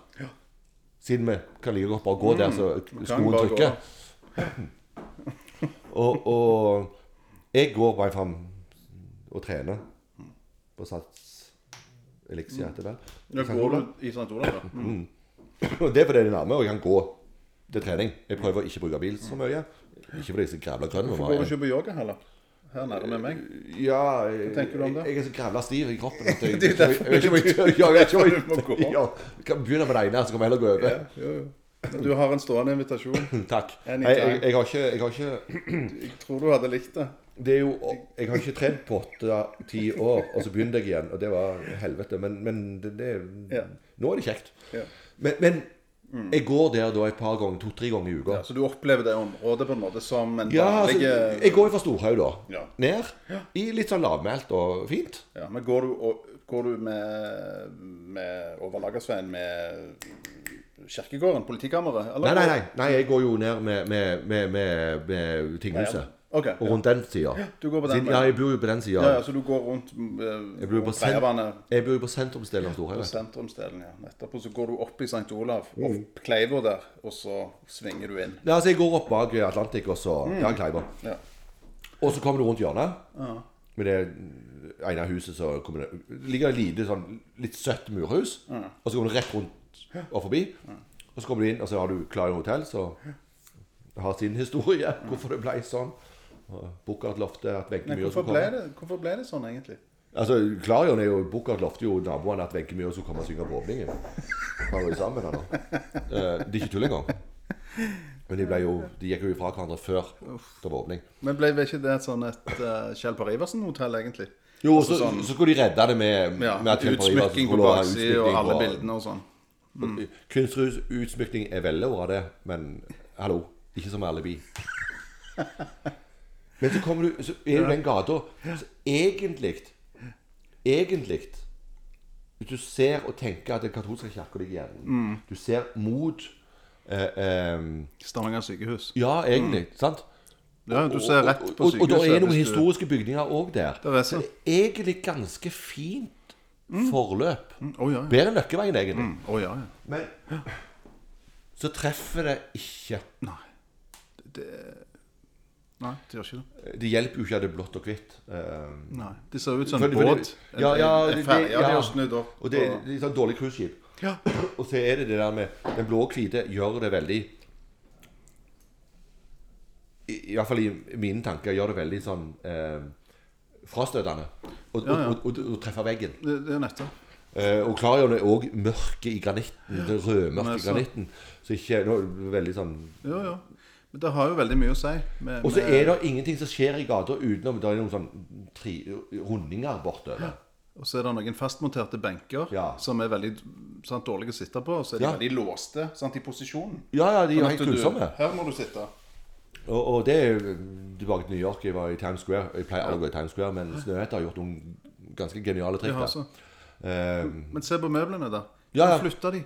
Siden vi kan like godt bare gå der så skoen Mm. bare gå. trykker. Og, og jeg går bare fram og trener på Sats Elixia, heter det vel. Ja, går du i St. Olav, ja? Mm. Og det er fordi det er nærme, og jeg kan gå til trening. Jeg prøver å ikke bruke bil så mye. Ikke fordi jeg så grævla grønn. Hvorfor går du ikke på yoga heller? Her nærme med meg? Ja, jeg, tenker du om det? Jeg er så grævla stiv i kroppen at jeg, jeg, jeg, jeg, jeg, ikke om Du må gå. jeg, ja, jeg kan begynne med det ene, så kan vi heller gå over. Ja, jo, jo. Du har en stående invitasjon. Takk. Jeg, jeg, jeg, har ikke, jeg har ikke Jeg tror du hadde likt det. Det jo Jeg har ikke trent på åtte-ti år, og så begynte jeg igjen, og det var helvete. Men, men det, det Ja. Nå er det kjekt. Ja. Men, men jeg går der da et par ganger, to-tre ganger i uka. Ja, så du opplever det området på en måte som en Ja, altså, vanlig jeg går jo fra Storhaug da. Ja. Ned. I litt sånn lavmælt og fint. ja, Men går du, og, går du med, med over Lagersveien med kirkegården, politikammeret? eller? Nei, nei, nei. nei jeg går jo ned med, med, med, med, med tinghuset. Ok, Og ja. rundt den sida. du går på den Ja, jeg bor jo på den sida. Ja, ja, så du går rundt uh, Jeg bor jo på, sen jeg bor jo på sentrumsdelen av Storhaugen. Sentrumsdelen, ja. Etterpå så går du opp i St. Olav, Mm. opp Kleiva der, og så svinger du inn. Ja, altså, jeg går opp bak Atlantic, og så Ja, Kleiva. Ja. Og så kommer du rundt hjørnet. Med det ene huset så kommer det ligger det et lite sånn litt søtt murhus. Og så kommer du rett rundt og forbi. Og så kommer du inn, og så har du Klarion hotell, så har sin historie. Hvorfor det ble sånn. Og Bukkart lovte at Wenche Myhre skulle komme. det, hvorfor ble det sånn, egentlig? Altså, Klarion er jo Bukkert lovte jo naboene at Wenche Myhre skulle komme og synge på åpningen. Henne. Eh, Det er ikke tull engang. Men de, jo, de gikk jo ifra hverandre før det var åpning. Men ble det ikke det et sånn et uh, Kjell Per Iversen-hotell, egentlig? Jo, Altså så, sånn- så skulle de redde det med, Ja, med at Kjell Per på skulle ha utsmykking. og alle bildene og sånn. Kunstutsmykning er veldig bra, det, men hallo, ikke som alibi. Men så kommer du Så er jo den gata så Egentlig Egentlig Hvis du ser og tenker at den katolske kirka ligger igjen Mm. Du ser mot eh, eh, Stavanger sykehus. Ja, egentlig. Sant? Ja, du ser rett på og, og, sykehuset. og det er noen historiske bygninger òg der. Det er så det er egentlig ganske fint forløp. Å ja, ja. Bedre enn Løkkeveien, egentlig. Mm, Oh, ja, ja. Men så treffer det ikke. Nei, det gjør ikke det. Det hjelper jo ikke at det er blått og hvitt. Eh, Nei, Det ser ut som en det- det- båt. Ja, ja, en det- ferge det- de ja. har snudd opp. og det, det er sånn dårlig cruiseskip. Ja. Og så er det det der med Den blå og hvite gjør det veldig i, i i mine tanker gjør det veldig sånn eh, frastøtende. å Ja, ja. treffer veggen. Det, det er nettopp. Eh, og Clarion er òg mørket i granitten. Det rødmørke i granitten. Så ikke nå, er veldig sånn ja, jo. Men det har jo veldig mye å si. Med, Og så er det ingenting som skjer i gata utenom Det er noen sånn tri, rundinger bortover. Og så er det noen fastmonterte benker Ja. som er veldig sant, dårlige å sitte på. Og så er de Ja. veldig låste sant, i posisjonen. Ja, ja, de er Sånn helt at grusomme. Her må du sitte. Og, og det er tilbake til New York. Jeg var i Times Square. Jeg pleier aldri å gå i Times Square, men Snøhette har gjort noen ganske geniale trikk. Der. Eh, Men se på møblene, da. Ja, ja. Flytter de?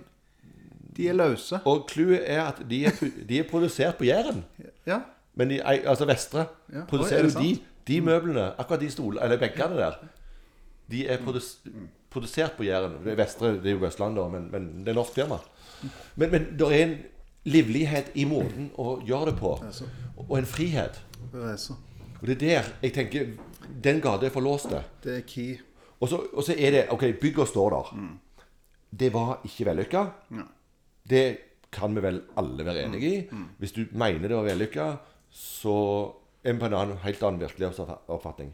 De er løse. og clouet er at de er, de er produsert på Jæren. Ja. Men de, altså Vestre Ja. Er produserer jo de, de møblene, akkurat de stolene, eller benkene der. De er produs, produsert på Jæren. Det Vestre det er jo Østlandet, men, men det er norsk firma. Men, men det er en livlighet i måten å gjøre det på, og en frihet. Det er så. Og det er der jeg tenker Den gata er for låste. Det er key. Og så, og så er det Ok, bygget står der. Det var ikke vellykka. Ja. Det kan vi vel alle være enig i. Hvis du mener det var vellykka, så er vi på en annen, helt annen virkelighetsoppfatning.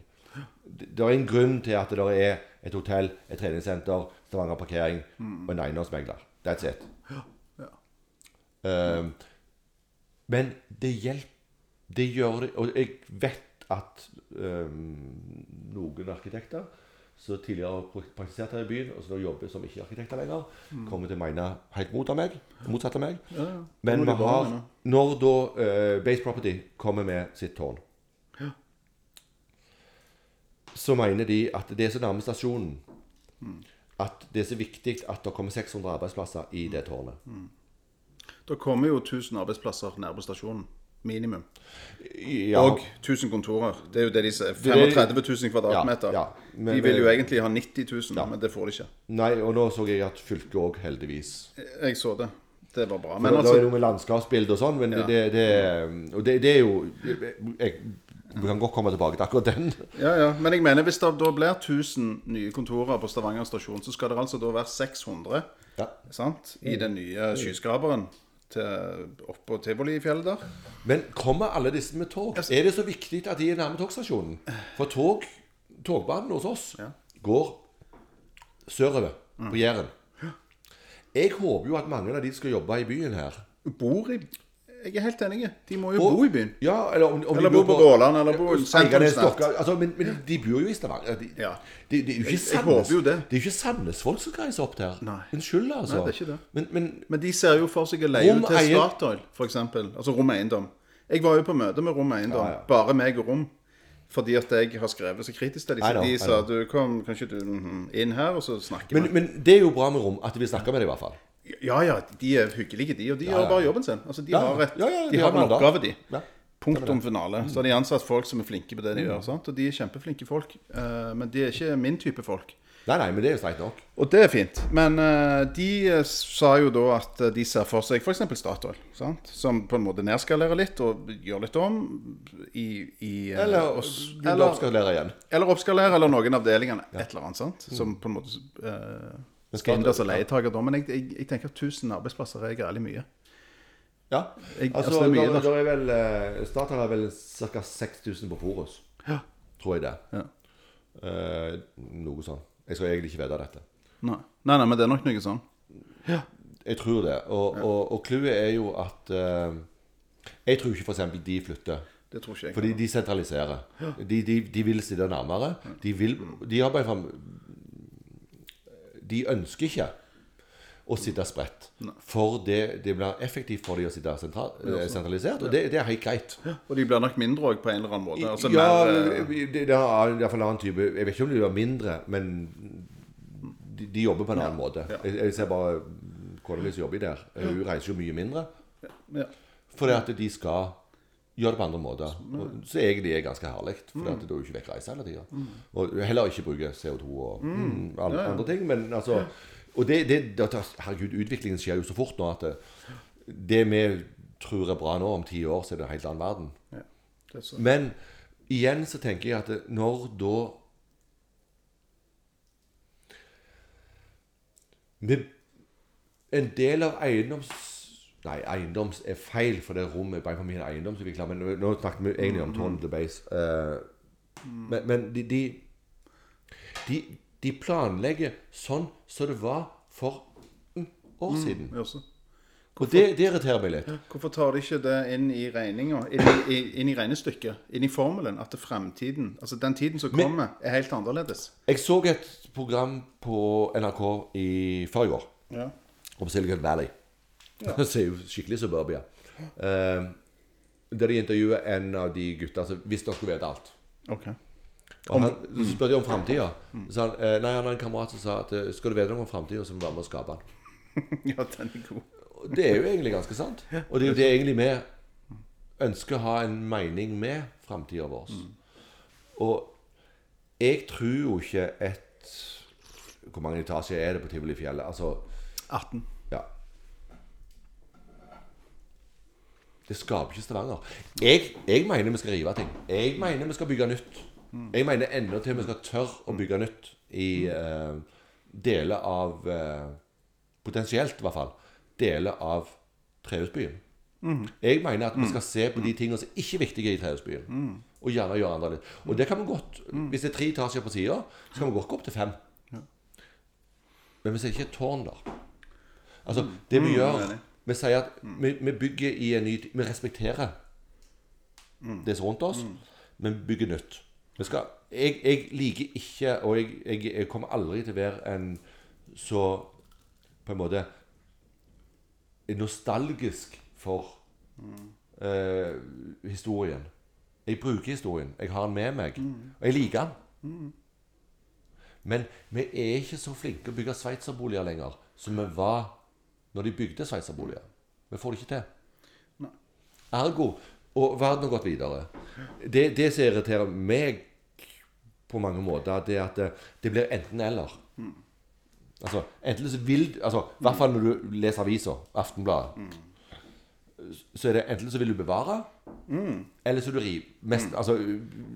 Det det er en grunn til at det er et hotell, et treningssenter, Stavanger parkering og en eiendomsmegler. That's it. Ja. Eh, men det hjelper Det gjør det Og jeg vet at um, noen arkitekter som tidligere praktisert her i byen, og så nå jobber som ikke arkitekter lenger, kommer til å mene helt mot av meg, motsatt av meg. Ja, ja. Men vi har. Når da uh, Base Property kommer med sitt tårn, så mener de at det er så nærme stasjonen at det er så viktig at det kommer 600 arbeidsplasser i det tårnet. Da kommer jo 1000 arbeidsplasser nær på stasjonen. Minimum. Ja, Og 1000 kontorer. Det er jo det de sier. Det er- 35 000 kvadratmeter. Ja, ja. Men- de vil jo egentlig ha 90 000, men det får de ikke. Nei, og nå så jeg at fylket òg, heldigvis Jeg så det. Det var bra. Men Men det er det noe med landskapsbilde og sånn, men det, det, og det, det er jo jeg, Vi kan godt komme tilbake til akkurat den. Ja, ja. Men jeg mener hvis det da blir 1000 nye kontorer på Stavanger stasjon, så skal det altså da være 600 Ja. sant? i den nye skyskraperen til i Tivolifjellet der. Men kommer alle disse med tog? Er det så viktig at de er nærme togstasjonen? For tog, togbanen hos oss Ja. går sørover på Jæren. Jeg håper jo at mange av de som skal jobbe i byen her Bor i Jeg er helt enig. De må jo Og- bo i byen. Ja, eller om, om Eller de bo på Råland, eller bo i Eiganes, altså, men, men de bor jo i Stavanger. De, Ja. de, de, er jo ikke Jeg- jeg håper jo det. Det er jo ikke Sandnes-folk som reiser opp der. Unnskyld, altså. Nei, det er ikke det. Men, men Men de ser jo for seg å leie ut til Statoil, f.eks. Altså Rom Eiendom. Jeg var jo på møte med Rom Eiendom, Ja, ja. bare meg og Rom. Fordi at jeg har skrevet så kritisk til dem. De sa du kom, kan ikke du mhm, inn her, og så snakker vi. men, men det er jo bra med rom at vi snakker med dem i hvert fall. Ja ja, de er hyggelige, de. Og de Ja, gjør bare jobben sin. Altså, De Ja, har, et, ja, ja, de har en oppgave, de. Ja. Punktum finale. Så har de ansatt folk som er flinke på det de Mm. gjør. sant? Og de er kjempeflinke folk. Eh, men de er ikke min type folk. Nei, nei, men det er jo streit nok. Og det er fint. Men uh, de eh, sa jo da at de ser for seg f.eks. Statoil, sant? som på en måte nedskalerer litt og gjør litt om i, i uh, Eller oss- eller, oppskalerer igjen. eller oppskalere, eller noen avdelingene. Et eller annet, sant? Som på en måte eh, skal inn der som leietaker da. Men jeg, jeg, jeg tenker at 1000 arbeidsplasser er gærlig mye. Ja. Jeg- altså, altså, det er mye da, da er vel eh, Statoil har vel ca. 6000 på Forus. Ja. Tror jeg det. Ja. Eh, noe sånn. Jeg skal egentlig ikke vite dette. Nei. nei, nei, men det er nok noe sånn. Ja. Jeg tror det. Og, og, og clouet er jo at eh, Jeg tror ikke f.eks. de flytter. Det tror ikke jeg. Fordi de sentraliserer. De, de, de vil sitte nærmere. De, vil, de har bare fram De ønsker ikke å sitte spredt. For det, det blir effektivt for dem å sitte sentral, eh, sentralisert. Og det, det er helt greit. Og de blir nok mindre òg, på en eller annen måte. Altså, ja, mer, eh, det, det er iallfall en annen type Jeg vet ikke om de blir mindre, men de, de jobber på en annen måte. ja. Jeg, jeg ser bare kona mi som jobber der. Hun reiser jo mye mindre. ja. Fordi at de skal gjøre det på andre måter. Og Så egentlig er det ganske herlig. For mm. da er jo ikke vekk reise hele tida. Og heller ikke bruke CO2 og mm, alle andre ting. Men altså Og det, det, Herregud, utviklingen skjer jo så fort nå at det, det vi tror er bra nå, om ti år, så er det en helt annen verden. ja. Men igjen så tenker jeg at når da med En del av eiendoms... Nei, eiendoms er feil, for det rommet er bare for vi eiendomsutvikler. Men nå- snakker snakket vi egentlig om Tone the Base. Eh, men men de, de, de, de planlegger sånn som det var for mm, år siden. Mm, Hvorfor, Og det, det irriterer meg litt. Hvorfor tar de ikke det inn i regninga, inn, inn i regnestykket, inn i formelen, at fremtiden, altså den tiden som Men- kommer, er helt annerledes? Jeg så et program på NRK i forrige Ja. om Silicon Valley. Det er jo skikkelig suburbia. Eh, der de intervjuer en av de gutta som visste han skulle vite alt. Okay. Og han, spurte de om framtida. Så han eh, Nei, han har en kamerat som sa at eh, skal du vite noe om framtida, så må du være med og skape den. Ja, den er god. Det er jo egentlig ganske sant. Og det er jo det egentlig vi ønsker å ha en mening med framtida vår. Og jeg tror jo ikke et Hvor mange etasjer er det på Tivolifjellet? Altså 18. Det skaper ikke Stavanger. Jeg, jeg mener vi skal rive ting. Jeg mener vi skal bygge nytt. Jeg mener enda til vi skal tørre å bygge nytt i uh, deler av uh, Potensielt, i hvert fall. Deler av Trehusbyen. Jeg mener at vi skal se på de tingene som ikke er viktige i Trehusbyen. Og gjerne gjøre andre litt. Og det kan vi godt Hvis det er tre etasjer på sida, så kan vi godt gå opp til fem. Men hvis det ikke et tårn der Altså, det vi gjør enig. Vi sier at vi, vi bygger i en ny Vi respekterer det som er rundt oss, men vi bygger nytt. Vi skal, jeg, jeg liker ikke, og jeg, jeg, jeg kommer aldri til å være en så på en måte nostalgisk for eh, historien. Jeg bruker historien. Jeg har den med meg. Og jeg liker den. Men vi er ikke så flinke å bygge sveitserboliger lenger som vi var når de bygde sveitserboliger. Vi får det ikke til. Ergo Og verden har gått videre. Det, det som irriterer meg på mange måter, det er at det, det blir enten-eller. Altså, enten så vil altså, I hvert fall når du leser avisa, Aftenbladet, så er det enten så vil du bevare, eller så vil du rive. Mest, altså,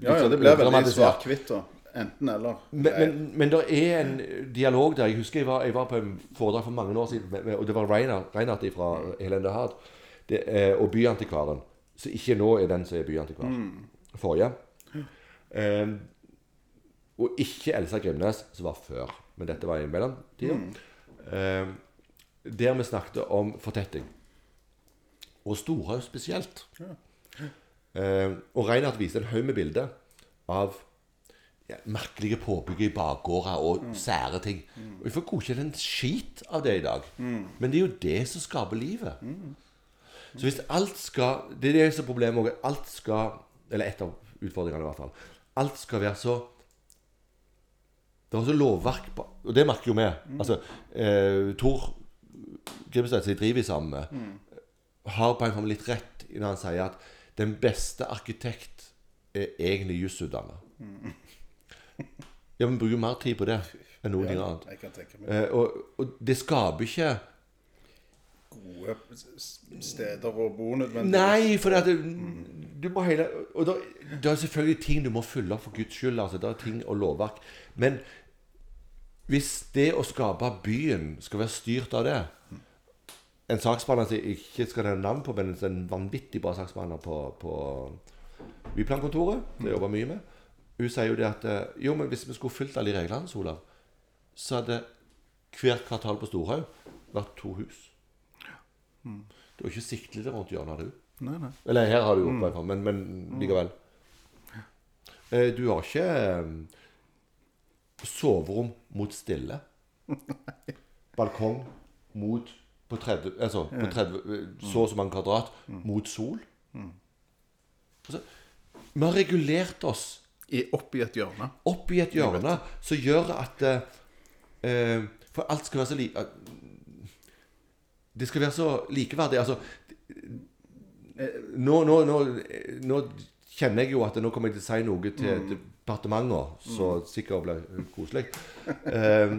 Ja, ja, det blir veldig svart-hvitt. Enten eller. men, men, men det er en dialog der. Jeg husker jeg var, jeg var på en foredrag for mange år siden, og det var Reinhardt fra Helene Hard det, eh, og Byantikvaren. Så ikke nå er den som er byantikvar. Forrige. Eh, og ikke Elsa Grimnes, som var før. Men dette var i mellomtida. Eh, der vi snakket om fortetting. Og Storhaug spesielt. Eh, og Reinhardt viste en haug med bilder av ja, merkelige påbygg i bakgårder og sære ting. Og Vi får godkjent en skit av det i dag. Men det er jo det som skaper livet. Så hvis alt skal Det er det som er problemet òg. Alt skal Eller et av utfordringene, i hvert fall. Alt skal være så Det er også lovverk på Og det merker jo vi. Altså, eh, Tor Grimstad, som jeg driver sammen med, har på en måte litt rett når han sier at den beste arkitekt er egentlig jusutdanna. Ja, men bruker mer tid på det enn noe annet. Jeg kan tenke meg Eh, og, og det skaper ikke gode steder å bo nødvendigvis. Nei, for det at det, du må hele Og det, det er selvfølgelig ting du må fylle opp for Guds skyld. Altså, det er ting og lovverk. Men hvis det å skape byen skal være styrt av det En saksbehandler som jeg ikke skal nevne navn på, men en vanvittig bra saksbehandler på, på Byplankontoret, som jeg jobber mye med, hun sier jo det at eh, Jo, men hvis vi skulle fulgt alle de reglene, Olav, så hadde hvert kvartal på Storhaug vært to hus. Du har ikke siktet rundt hjørnet, har du? Nei, nei. Eller her har du gjort, fall, men, men likevel. Eh, Du har ikke eh, soverom mot stille. Balkong mot på 30, altså, på 30 eh, så og så mange kvadrat mot sol. Altså, vi har regulert oss opp i et hjørne. opp i et hjørne som gjør at eh, eh, For alt skal være så li... at- Det skal være så likeverdig. Altså nå, nå, nå, nå kjenner jeg jo at nå kommer jeg til å si noe til departementet, så sikkert blir koselig. Eh,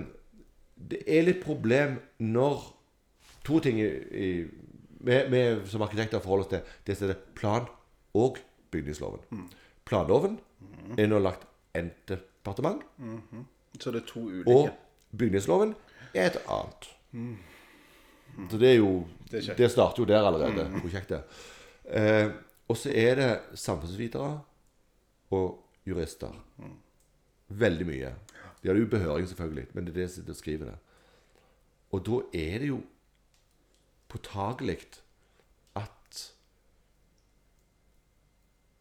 det er litt problem når To ting vi, som arkitekter forholder oss til det er plan- og bygningsloven. Planloven er ett lagt en departement, Så det er to ulike. og bygningsloven er et annet. Så det er jo Det er. Det starter jo der allerede, prosjektet. Eh, og så er det samfunnsvitere og jurister. Veldig mye. De har jo behøring, selvfølgelig, men det er det som skriver det. Og da er det jo påtagelig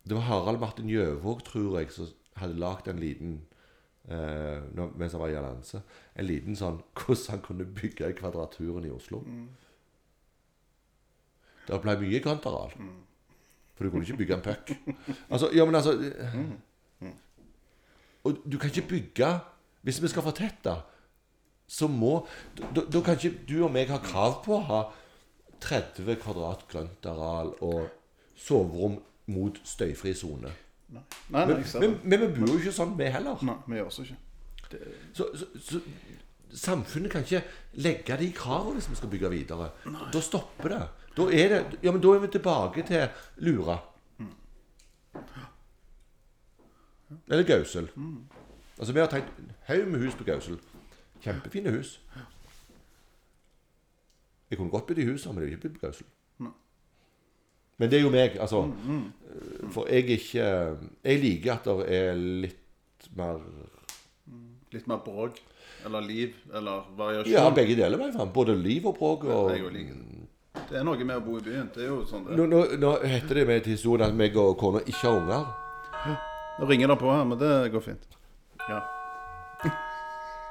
Det var Harald Martin Gjøvåg, tror jeg, som hadde lagd en liten eh, mens han var i Allianse. En liten sånn hvordan han kunne bygge i Kvadraturen i Oslo. Det ble mye grøntareal. For du kunne ikke bygge en puck. Altså, ja, men altså Og du kan ikke bygge Hvis vi skal fortette, så må da kan ikke du og meg ha krav på å ha 30 kvadrat grøntareal og soverom mot støyfri sone. Nei, nei, Men, men, men vi bor jo ikke sånn, vi heller. Nei, vi gjør også ikke. Så, så, så samfunnet kan ikke legge de kravene hvis vi skal bygge videre. Da stopper det. Da er, det, ja, men da er vi tilbake til Lura. Eller Gausel. Altså, vi har tenkt haug med hus på Gausel. Kjempefine hus. Jeg kunne godt bytte hus, men det er ikke blitt på Gausel. Men det er jo meg, altså. For jeg er ikke Jeg liker at det er litt mer Litt mer bråk. Eller liv. Eller variasjon. Ja, begge deler. meg. Både liv og bråk. Og... Jeg liker det. Det er noe med å bo i byen. Det er jo sånn det Nå, nå, nå heter det med til historien at meg og kona ikke har unger. Nå ringer det på her, men det går fint. Ja.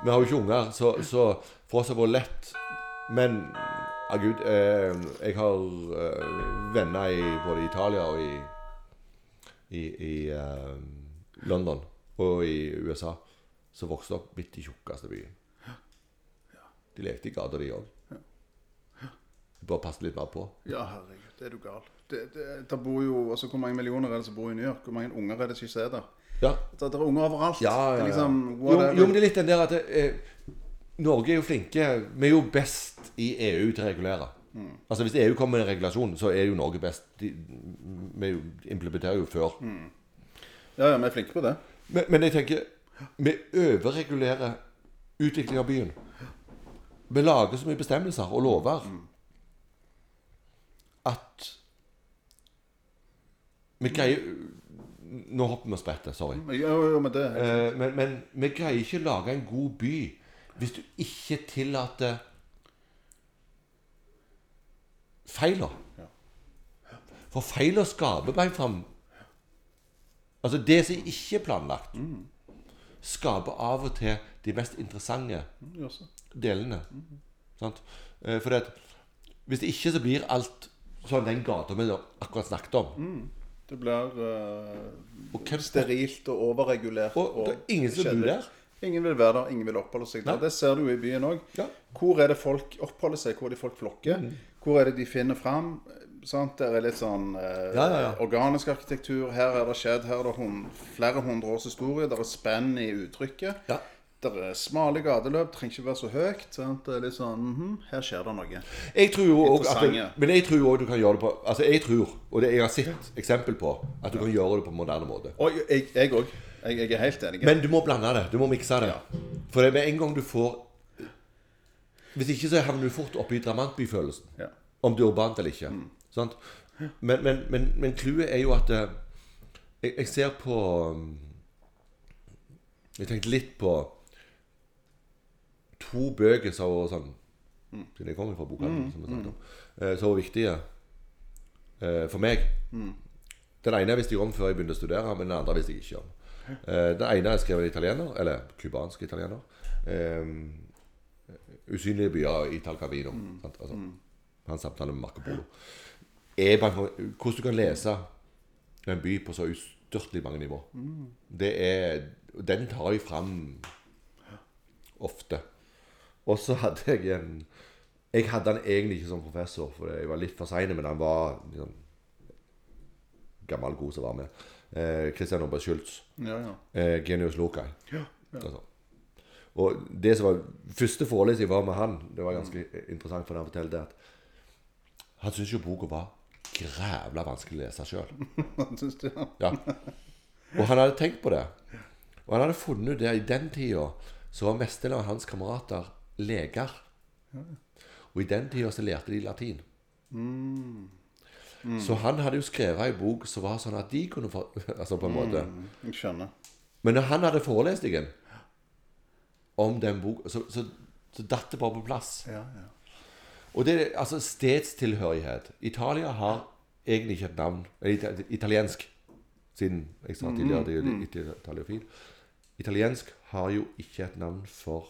Vi har jo ikke unger, så, så for oss har det vært lett. Men ja, gud, eh, jeg har eh, venner i både Italia og i, i, i eh, London og i USA som vokste opp midt i tjukkeste byen. De lekte i gata, de òg. Bare passe litt mer på. ja, herregud, det er du gal. Det, det, der bor jo, altså Hvor mange millioner er det som bor i New York? Hvor mange unger er det som ikke er der? Ja, Det, det er unger overalt. Ja, ja, Det er liksom, Jo, jo, men det er litt den der at eh, Norge er jo flinke. Vi er jo best i EU til å regulere. Altså Hvis EU kommer med en regulasjon, så er jo Norge best. De, vi implementerer jo før. Ja, ja, vi er flinke på det. Men, men jeg tenker Vi overregulerer utviklingen av byen. Vi lager så mye bestemmelser og lover at vi greier Nå hopper vi og spretter. Sorry. Ja, ja, men det Eh, men, men vi greier ikke å lage en god by hvis du ikke tillater feiler. For feiler skaper veien fram Altså, det som ikke er planlagt, skaper av og til de mest interessante delene. Sant? Eh, For at hvis det ikke så blir alt sånn den gata vi akkurat snakket om. Det blir uh, Og hvem sterilt og overregulert. Og det er ingen som bor der. Ingen vil være der, ingen vil oppholde seg der. Nei. Det ser du jo i byen òg. Ja. Hvor er det folk oppholder seg? Hvor er det folk flokker? Mm. Hvor er det de finner fram? Sant? Der er litt sånn eh, Ja, ja, organisk arkitektur. Her er det skjedd. Her er det hun, flere hundre års historie. Der er spenn i uttrykket. Ja. Der er smale gateløp. Trenger ikke være så høyt. Sant? Det er litt sånn mhm, Her skjer det noe. Jeg tror jo også Men jeg tror også du kan gjøre det på Altså jeg tror, og det jeg har sett eksempel på, at du kan gjøre det på en moderne måte. Og jeg òg. Jeg, jeg er helt enig. Men du må blande det. Du må mikse det. For det med en gang du får Hvis ikke så havner du fort oppe i drabantbyfølelsen. Ja. Om det er urbant eller ikke. Sant? Men, men, men, men clouet er jo at eh, jeg, jeg ser på um, Jeg tenkte litt på to bøker som var sånn Siden jeg kommer fra bokhandelen, som vi snakket om. eh, Som var viktige eh, for meg. Den ene visste jeg om før jeg begynte å studere, men den andre visste jeg ikke om. Eh, Den ene er skrevet av italiener, eller cubansk italiener. Eh, 'Usynlige byer i Talcavino'. Sant? Altså, Hans samtale med Marco Polo. Hvordan du kan lese en by på så ustyrtelig mange nivå. Det er Den tar jeg fram ofte. Og så hadde jeg en Jeg hadde han egentlig ikke som professor, for jeg var litt for sein, men han var liksom, gammel, god som var med. Eh, Christian Oberg Schultz. Ja, ja. Eh, Genius Loci. Altså. Og det som var første forelesning var med han, det var ganske interessant, for han fortalte at han syntes jo boka var grævla vanskelig å lese sjøl. Han syns det, ja. Ja. Og han hadde tenkt på det. Og han hadde funnet ut det i den tida så var mesteparten av hans kamerater leger. Og i den tida så lærte de latin. Så han hadde jo skrevet ei bok som var sånn at de kunne få Altså på en måte Jeg skjønner. Men når han hadde forelesningen om den boka, så, så, så datt det bare på plass. Ja, ja. Og det er altså stedstilhørighet. Italia har egentlig ikke et navn eller ita- Italiensk, siden jeg sa tidligere det er jo italiofil. Italiensk har jo ikke et navn for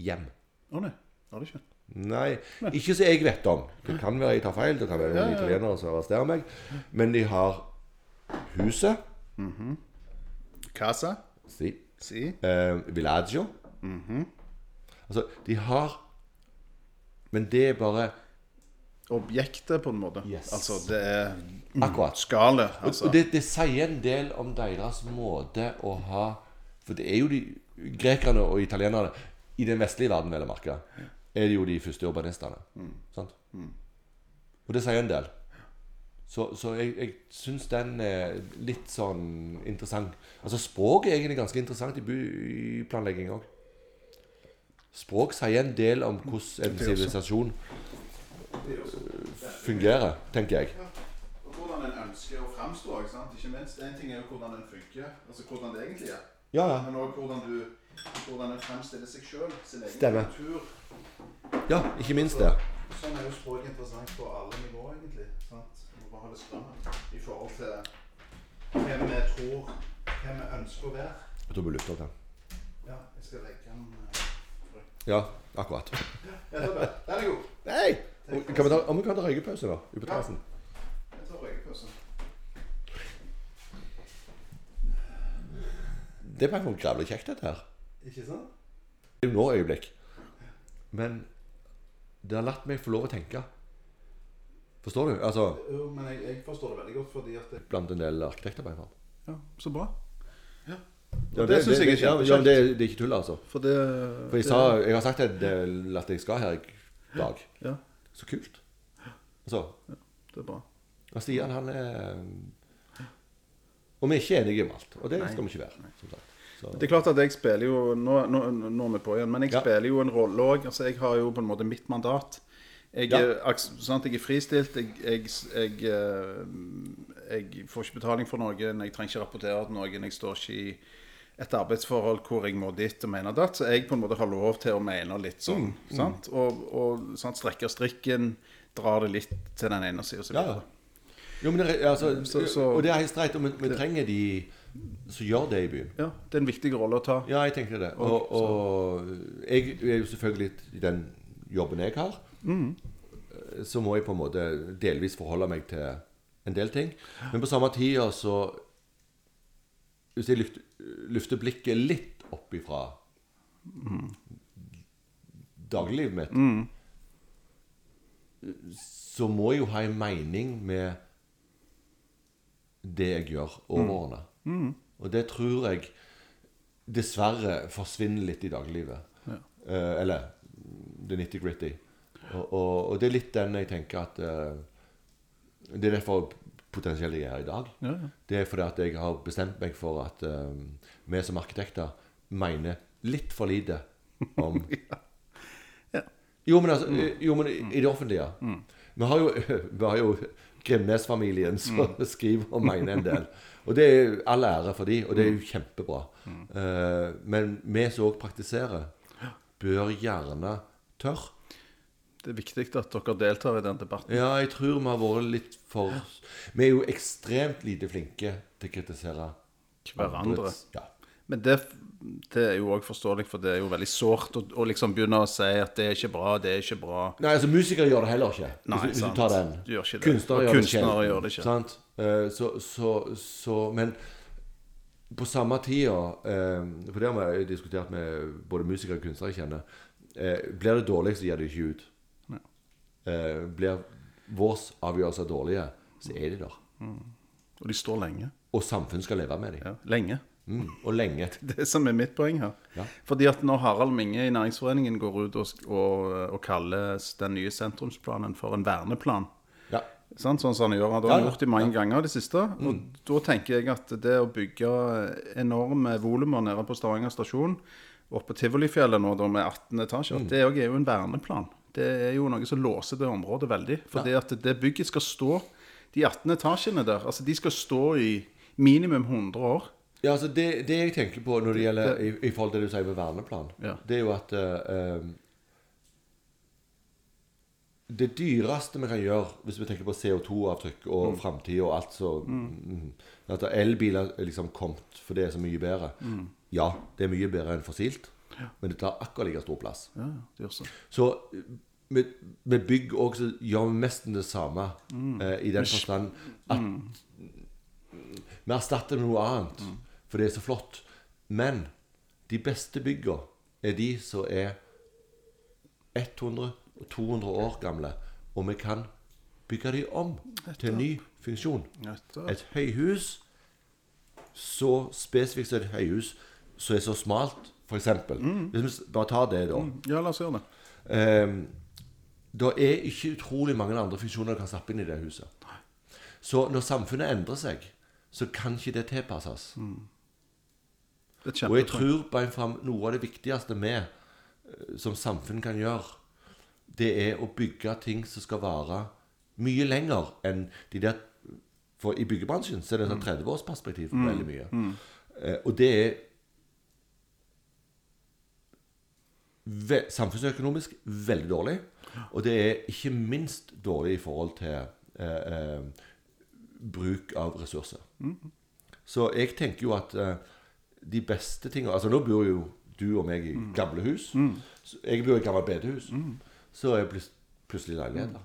hjem. Å nei, har det ikke. Nei, ikke som jeg vet om. Det kan være jeg tar feil, det kan være noen italienere som arresterer meg. Men de har huset, Casa. Si. Si. Eh, Villaggio. Altså, de har Men det er bare Objektet, på en måte. Yes. Altså, det er Akkurat. skallet. Altså. Og det, det sier en del om deres måte å ha For det er jo de Grekerne og italienerne i den vestlige verden, vel å merke, er jo de første urbanistene. Sant? Og det sier en del. Så, så jeg, jeg syns den er litt sånn interessant. Altså Språk er egentlig ganske interessant i byplanlegging òg. Språk sier en del om hvordan en sivilisasjon fungerer, tenker jeg. Og hvordan en ønsker å framstå. Ikke minst. En ting er jo hvordan en funker, altså hvordan det egentlig er. Ja, ja. Men òg hvordan, du- hvordan en fremstiller seg sjøl, sin egen Stemmer. kultur. Ja, ikke minst det. Sånn er jo språk interessant på alle nivåer, egentlig. Sant? Må bare holde strømmen i forhold til hvem vi tror, hvem vi ønsker å være. Jeg tror vi lytter til den. Ja, jeg skal legge den eh. Ja, akkurat. Ja, det er bra. Den er god. Hei! Kan vi ta, om vi kan ta røykepause, da? Terrassen? Jeg tar røykepause. Det ble noe grævlig kjekt, dette her. Ikke sant? Det er jo nå øyeblikk. Men det har latt meg få lov å tenke. Forstår du? Altså Jo, men jeg, jeg forstår det veldig godt, fordi at det, blant en del arkitekter, i hvert fall. Ja, så bra. Ja, det synes jeg er ja, kjempekjekt. ja, det, det er ikke tull, altså. For det For jeg, sa, jeg har sagt til at jeg skal her i dag. Ja, Så kult. Altså, det er bra. og Stian, han er Og vi er ikke enige om alt. Og det skal vi ikke være. Som sagt. Så, Det er klart at jeg spiller jo Nå, nå, nå er vi på igjen, men jeg Ja. spiller jo en rolle òg. Altså, jeg har jo på en måte mitt mandat. Jeg, Ja. er, sant, jeg er fristilt. Jeg, jeg, jeg, eh, jeg får ikke betaling for noen. Jeg trenger ikke rapportere til noen. Jeg står ikke i et arbeidsforhold hvor jeg må dit og mene datt. Så jeg på en måte har lov til å mene litt sånn. Mm, Sant? Og, og sant, strekker strikken, drar det litt til den ene sida. ja, ja. Jo, men det, altså, Så- så- Og det er helt streit. Og vi trenger de som gjør det i byen. Ja, det er en viktig rolle å ta. Ja, jeg tenker det. Og, og jeg er jo selvfølgelig i den jobben jeg har, så må jeg på en måte delvis forholde meg til en del ting. Men på samme tid så Hvis jeg løfter, løfter blikket litt opp ifra dagliglivet mitt, så må jeg jo ha en mening med det jeg gjør, overordna. Og det tror jeg dessverre forsvinner litt i dagliglivet. Eh, eller det nitty-gritty. Og, og, og det er litt den jeg tenker at eh, Det er derfor potensielt jeg er her i dag. Ja, ja. Det er fordi at jeg har bestemt meg for at eh, vi som arkitekter mener litt for lite om Ja. Jo, men, altså, jo, men i i det offentlige. Vi har jo, vi har jo Grimnes-familien som skriver og mener en del. Og det er all ære for de, og det er jo kjempebra. Eh, men vi som òg praktiserer, bør gjerne tørre. Det er viktig at dere deltar i den debatten. Ja, jeg tror vi har vært litt for Vi er jo ekstremt lite flinke til å kritisere Hverandre. Ja. Men det, det er jo òg forståelig, for det er jo veldig sårt å, å liksom begynne å si at det er ikke bra, det er ikke bra. Nei, altså musikere gjør det heller ikke. Nei, hvis, sant. hvis du tar den. Du gjør ikke det. Kunstnere, gjør, kunstnere det gjør det ikke. Sant? Eh, så, så, så Men på samme tida eh, For det har vi diskutert med både musikere og kunstnere jeg kjenner. Eh, blir det dårlig, så gir de ikke ut. Eh, blir vår avgjørelser dårlige, så er de der. Og de står lenge. Og samfunnet skal leve med dem. Ja, lenge. Mm, og lenge. Det som er mitt poeng her. Ja. Fordi at når Harald Minge i Næringsforeningen går ut og, og, og kaller den nye sentrumsplanen for en verneplan Ja. Sånn som han gjør. Det har han ja. gjort det mange ganger det siste. Og Mm. da tenker jeg at det å bygge enorme volumer nede på Stavanger stasjon, oppe på Tivolifjellet nå da med 18 etasjer, Mm. det er jo en verneplan. Det er jo noe som låser det området veldig. Fordi at det bygget skal stå De 18 etasjene der, altså de skal stå i minimum 100 år. Ja, altså det, det jeg tenker på når det gjelder i, i forhold til det du sier med verneplan, Ja. det er jo at eh, Det dyreste vi kan gjøre, hvis vi tenker på CO2-avtrykk og Mm. framtid og alt så mm, At elbiler er liksom kommet for det er så mye bedre. Mm. Ja, det er mye bedre enn fossilt, men det tar akkurat like stor plass. Ja, det gjør så. Så eh, med, med bygg også gjør vi nesten det samme. eh, I den forstand at vi erstatter med noe annet. For det er så flott. Men de beste bygga er de som er 100 og 200 år gamle, og vi kan bygge de om til en ny funksjon. Et høyhus, så spesifikt som et høyhus, som er så smalt, f.eks. Mm. Hvis vi bare tar det, da. Ja, la oss gjøre det. Um, det er ikke utrolig mange andre funksjoner du kan stappe inn i det huset. Så når samfunnet endrer seg, så kan ikke det tilpasses. Er Og jeg tror bare fram noe av det viktigste vi eh, som samfunn kan gjøre, det er å bygge ting som skal vare mye lenger enn de der For i byggebransjen så er det sånn 30-årsperspektiv på veldig mye. Eh, og det er ve samfunnsøkonomisk veldig dårlig. Og det er ikke minst dårlig i forhold til eh, eh, bruk av ressurser. Så jeg tenker jo at eh, de beste tingene Altså nå bor jo du og meg i gamle hus. Så Jeg bor i gammelt bedehus. Så er jeg plutselig leiligheter.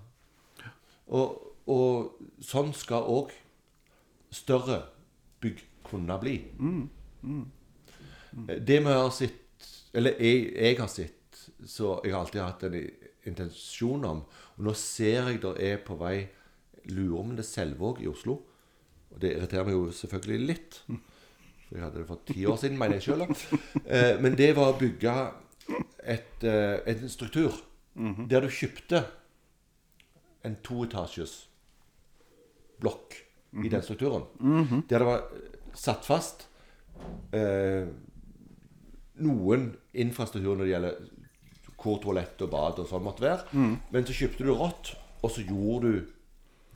Og, og sånn skal òg større bygg kunne bli. Eh, Det vi har sett Eller jeg, jeg har sett, så jeg har alltid hatt en intensjon om Og nå ser jeg det er på vei Lurer om det Selvåg i Oslo. Og det irriterer meg jo selvfølgelig litt. Jeg hadde det for ti år siden, mener jeg sjøl. Eh, men det var å bygge et, eh, en struktur der du kjøpte en toetasjes blokk i den strukturen. Der det var eh, satt fast eh, noen infrastruktur når det gjelder hvor toalett og bad og sånn måtte være. Men så kjøpte du rått, og så gjorde du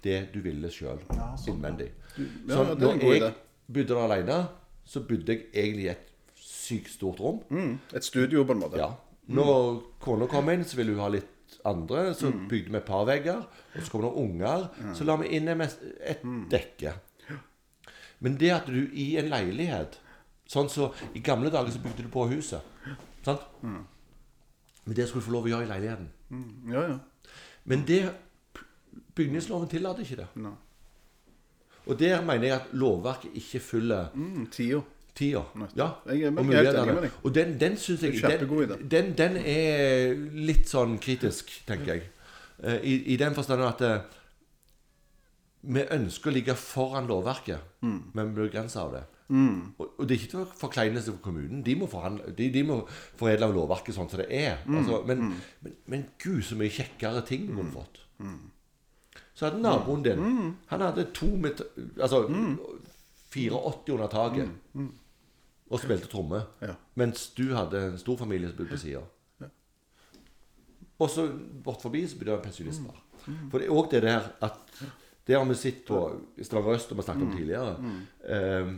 det du ville sjøl innvendig. ja, Så det er en når jeg bodde der alene, så bodde jeg egentlig i et sykt stort rom. Mm, et studio, på en måte. Ja. Når kona kom inn, så ville hun ha litt andre. Så Mm. bygde vi et par vegger. Og så kom det unger. Så la vi inn et Mm. dekke. Men det at du i en leilighet Sånn så I gamle dager så bygde du på huset. Sant? Men det skulle du få lov å gjøre i leiligheten. Mm, ja, ja. Men det bygningsloven tillater ikke det. Nei. Og der mener jeg at lovverket ikke følger Mm, tida. tida. Ja, og mulighetene. Og den, den syns jeg den, den, den er litt sånn kritisk, tenker jeg. Eh, I, i den forstand at eh, vi ønsker å ligge foran lovverket, Mm. men vi blir begrensa av det. Og, og det er ikke til forkleinelse for kommunen. De må, forhandle, de, de må foredle lovverket sånn som det er. Mm. Altså, men, men, men gud, så mye kjekkere ting vi kunne fått. Så hadde naboen din Han hadde to met Altså 84 under taket. Og spilte tromme. Ja. Mens du hadde en stor familie som bodde på sida. Og så bort forbi så bodde det en pensjonistpar. For det er òg det der at Det har vi sett på i Stavanger Øst, og vi snakket om tidligere. Eh,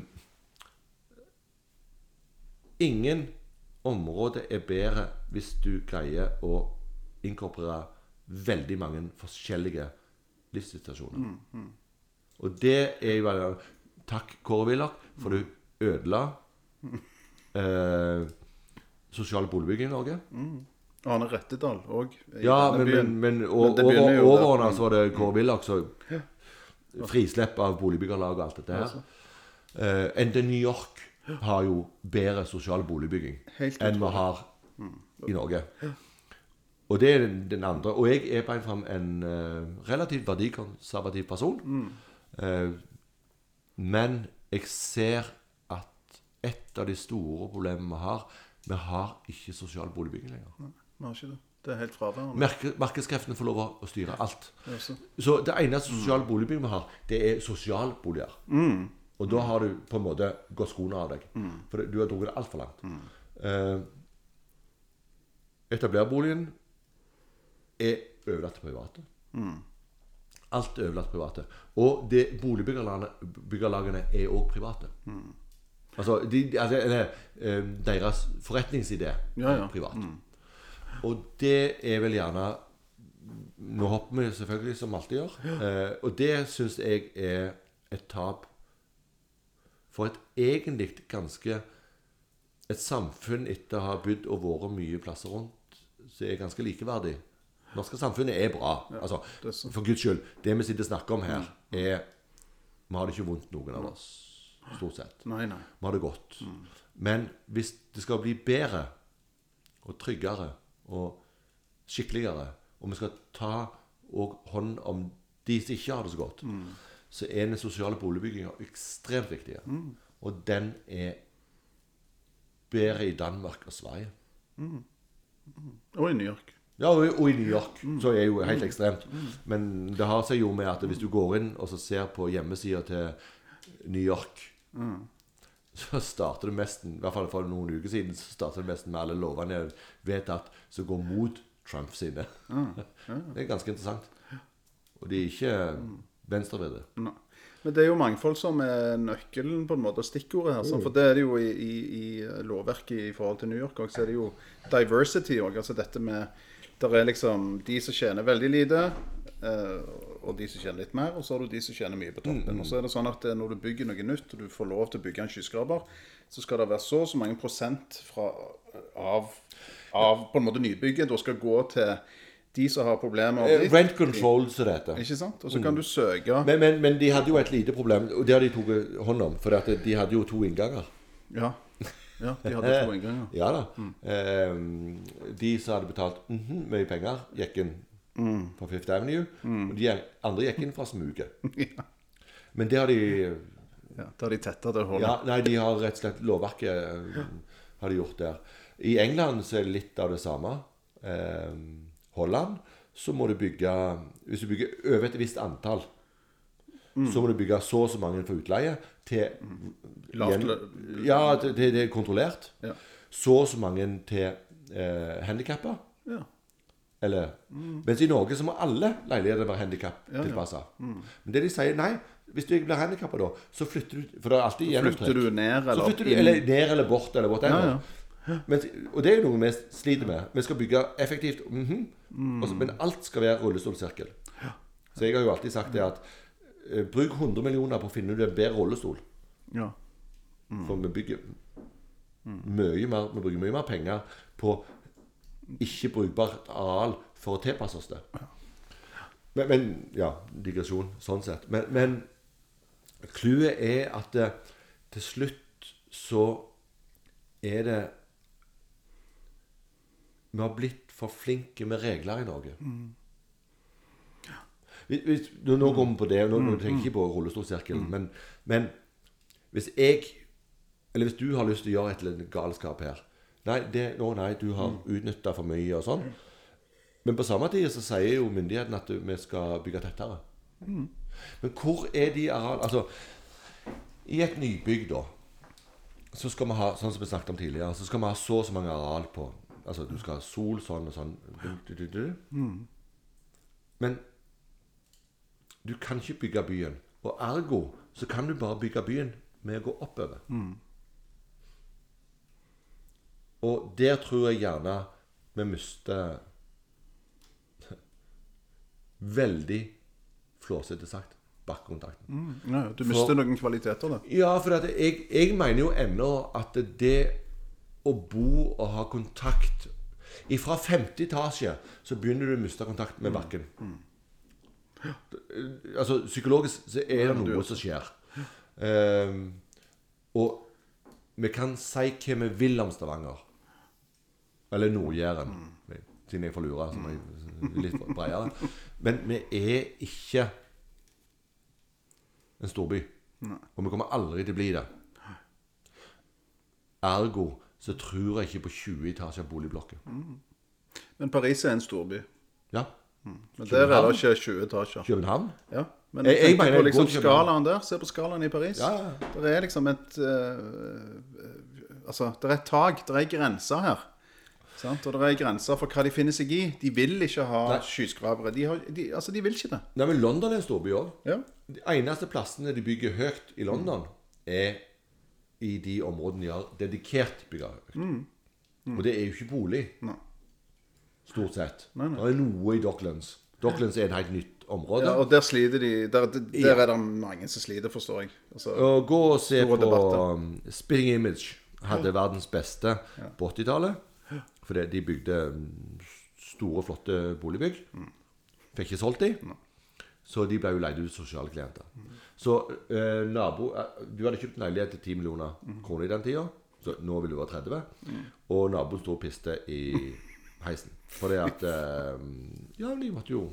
ingen område er bedre hvis du greier å inkorporere veldig mange forskjellige livssituasjoner. Og det er jo bare Takk, Kåre Willoch, for du ødela eh, sosial boligbygging i Norge. Arne Rettedal òg. Ja, men, men, men og, men over, overordna så var det Kåre Willoch som Frislepp av boligbyggerlag og alt dette her. Eh, enn det New York har jo bedre sosial boligbygging enn vi har i Norge. Og det er den, den andre. Og jeg er bare fram en uh, relativt verdikonservativ person. Eh, men jeg ser at et av de store problemene vi har Vi har ikke sosial boligbygging lenger. Vi har ikke det. Det er helt fraværende. Merke, markedskreftene får lov å styre alt. Det Så det eneste sosiale boligbygging vi har, det er sosialboliger. Og da har du på en måte gått skoene av deg. For du har drukket det altfor langt. Eh, etablerboligen er overlatt til private. Alt er overlatt private. Og boligbyggerlagene er òg private. Altså, de, altså eller, eh, deres forretningsidé Ja, ja. privat. Og det er vel gjerne Nå hopper vi selvfølgelig, som alltid gjør. Eh, og det syns jeg er et tap for et egentlig ganske Et samfunn etter å ha bydd og vært mye plasser rundt, som er ganske likeverdig. Norske samfunnet er bra. altså, for Guds skyld. Det vi sitter og snakker om her, er Vi har det ikke vondt, noen av oss. stort sett. Nei, nei. Vi har det godt. Men hvis det skal bli bedre og tryggere og skikkeligere, og vi skal ta og hånd om de som ikke har det så godt, så er den sosiale boligbygginga ekstremt viktig. Og den er bedre i Danmark og Sverige. Og i New York. Ja, og, og i New York så er det jo helt ekstremt. Men det har seg jo med at hvis du går inn og så ser på hjemmesida til New York, så starter det nesten, i hvert fall for noen uker siden, så starter det nesten med alle lovene jeg vet at som går mot Trump sine. Det er ganske interessant. Og de er ikke venstrevridde. det. Men det er jo mangfold som er nøkkelen på en måte, og stikkordet her. For det er det jo i, i, i lovverket i forhold til New York òg. Så er det jo diversity òg. Altså dette med Der er liksom de som tjener veldig lite, eh, og de som tjener litt mer. Og så har du de som tjener mye på toppen. Og så er det sånn at eh, når du bygger noe nytt, og du får lov til å bygge en skyskraper, så skal det være så og så mange prosent fra, av, av på en måte nybygget da skal gå til de som har problemer. Eh, Rent control, som det heter. Ikke sant? Og så kan du søke Men, men, men de hadde jo et lite problem, og det har de tatt hånd om. For at de hadde jo to innganger. Ja. Ja, de hadde to innganger. Ja da. Eh, de som hadde betalt mhm, mye penger, gikk inn på Fifth Avenue. Og de andre gikk inn fra smuget. Men det har de Ja, Da har de tetta det hullet. ja, Nei, de har rett og slett lovverket eh, har de gjort der. I England så er det litt av det samme. Eh, Holland så må du bygge Hvis du bygger over et visst antall, så må du bygge så og så mange for utleie til Lavt igjen- Ja, til til det er kontrollert. Ja. Så og så mange til eh, handikappa. Ja. Eller Mens i Norge så må alle leiligheter være handikap-tilpassa. Men det de sier, nei, hvis du ikke blir handikappa da, så flytter du For det er alltid Flytter du ned eller du eller ned eller bort eller whatever. Ja, Men, og det er jo noe vi sliter med. Vi skal bygge effektivt, mhm, Mm. Også, men alt skal være rullestolsirkel. Så jeg har jo alltid sagt det at bruk 100 millioner på å finne ut en bedre rullestol. Ja. For vi bygger mye mer Vi bruker mye mer penger på ikke brukbart areal for å tilpasse oss det. Men, men ja, digresjon sånn sett. Men, men clouet er at det, til slutt så er det Vi har blitt for flinke med regler i Norge. Hvis, hvis, nå, nå kommer vi på det, og nå, nå tenker jeg ikke på rullestolsirkelen, men, men hvis jeg Eller hvis du har lyst til å gjøre et eller annet galskap her Nei, det, nå, nei du har utnytta for mye og sånn. Men på samme tid så sier jo myndighetene at vi skal bygge tettere. Men hvor er de areal... Altså, i et nybygg, da, så skal vi ha sånn som vi snakket om tidligere, så skal vi ha så og så mange areal på Altså, du skal ha sol sånn og sånn. Du, du, du. Men du kan ikke bygge byen. Og ergo så kan du bare bygge byen med å gå oppover. Og der tror jeg gjerne vi mister Veldig flåsete sagt bakkekontakten. Ja, du mister noen kvaliteter, da. Ja, for jeg, jeg mener jo ennå at det å bo og ha kontakt Fra femte etasje så begynner du å miste kontakt med bakken. Altså Psykologisk så er det noe som skjer. Um, og vi kan si hva vi vil om Stavanger. Eller Nord-Jæren. Siden jeg får lure, som er litt bredere. Men vi er ikke en storby. Og vi kommer aldri til å bli det. Ergo så tror jeg ikke på 20 etasjer boligblokker. Men Paris er en storby. Ja. Men der er det ikke 20 etasjer. København? Ja, men Jeg- jeg, mener på liksom skalaen der. Se på skalaen i Paris. Ja, ja. Det er liksom et uh, Altså, det er et tak. Det er grenser her. Sant? Og det er grenser for hva de finner seg i. De vil ikke ha Nei. skyskrapere. De, har, de, altså, de vil ikke det. Nei, men London er en storby òg. Ja. De eneste plassene de bygger høyt i London, er i de områdene de har dedikert bygger høyt. Og det er jo ikke bolig. Nei. Stort sett. Nei, nei. Det er noe i Docklands. Docklands er et helt nytt område. ja, og der sliter de Der, der, er det mange som sliter, forstår jeg. Altså, Og gå og se på debatter. um, Spitting Image. Hadde verdens beste på 80-tallet. For de bygde um, store, flotte boligbygg. Fikk ikke solgt de. Så de ble jo leid ut sosiale klienter. Så eh, nabo eh, Du hadde kjøpt en leilighet til 10 millioner kroner i den tida. Så nå vil du være 30. Og naboen sto og piste i heisen. Fordi at eh, Ja, de måtte jo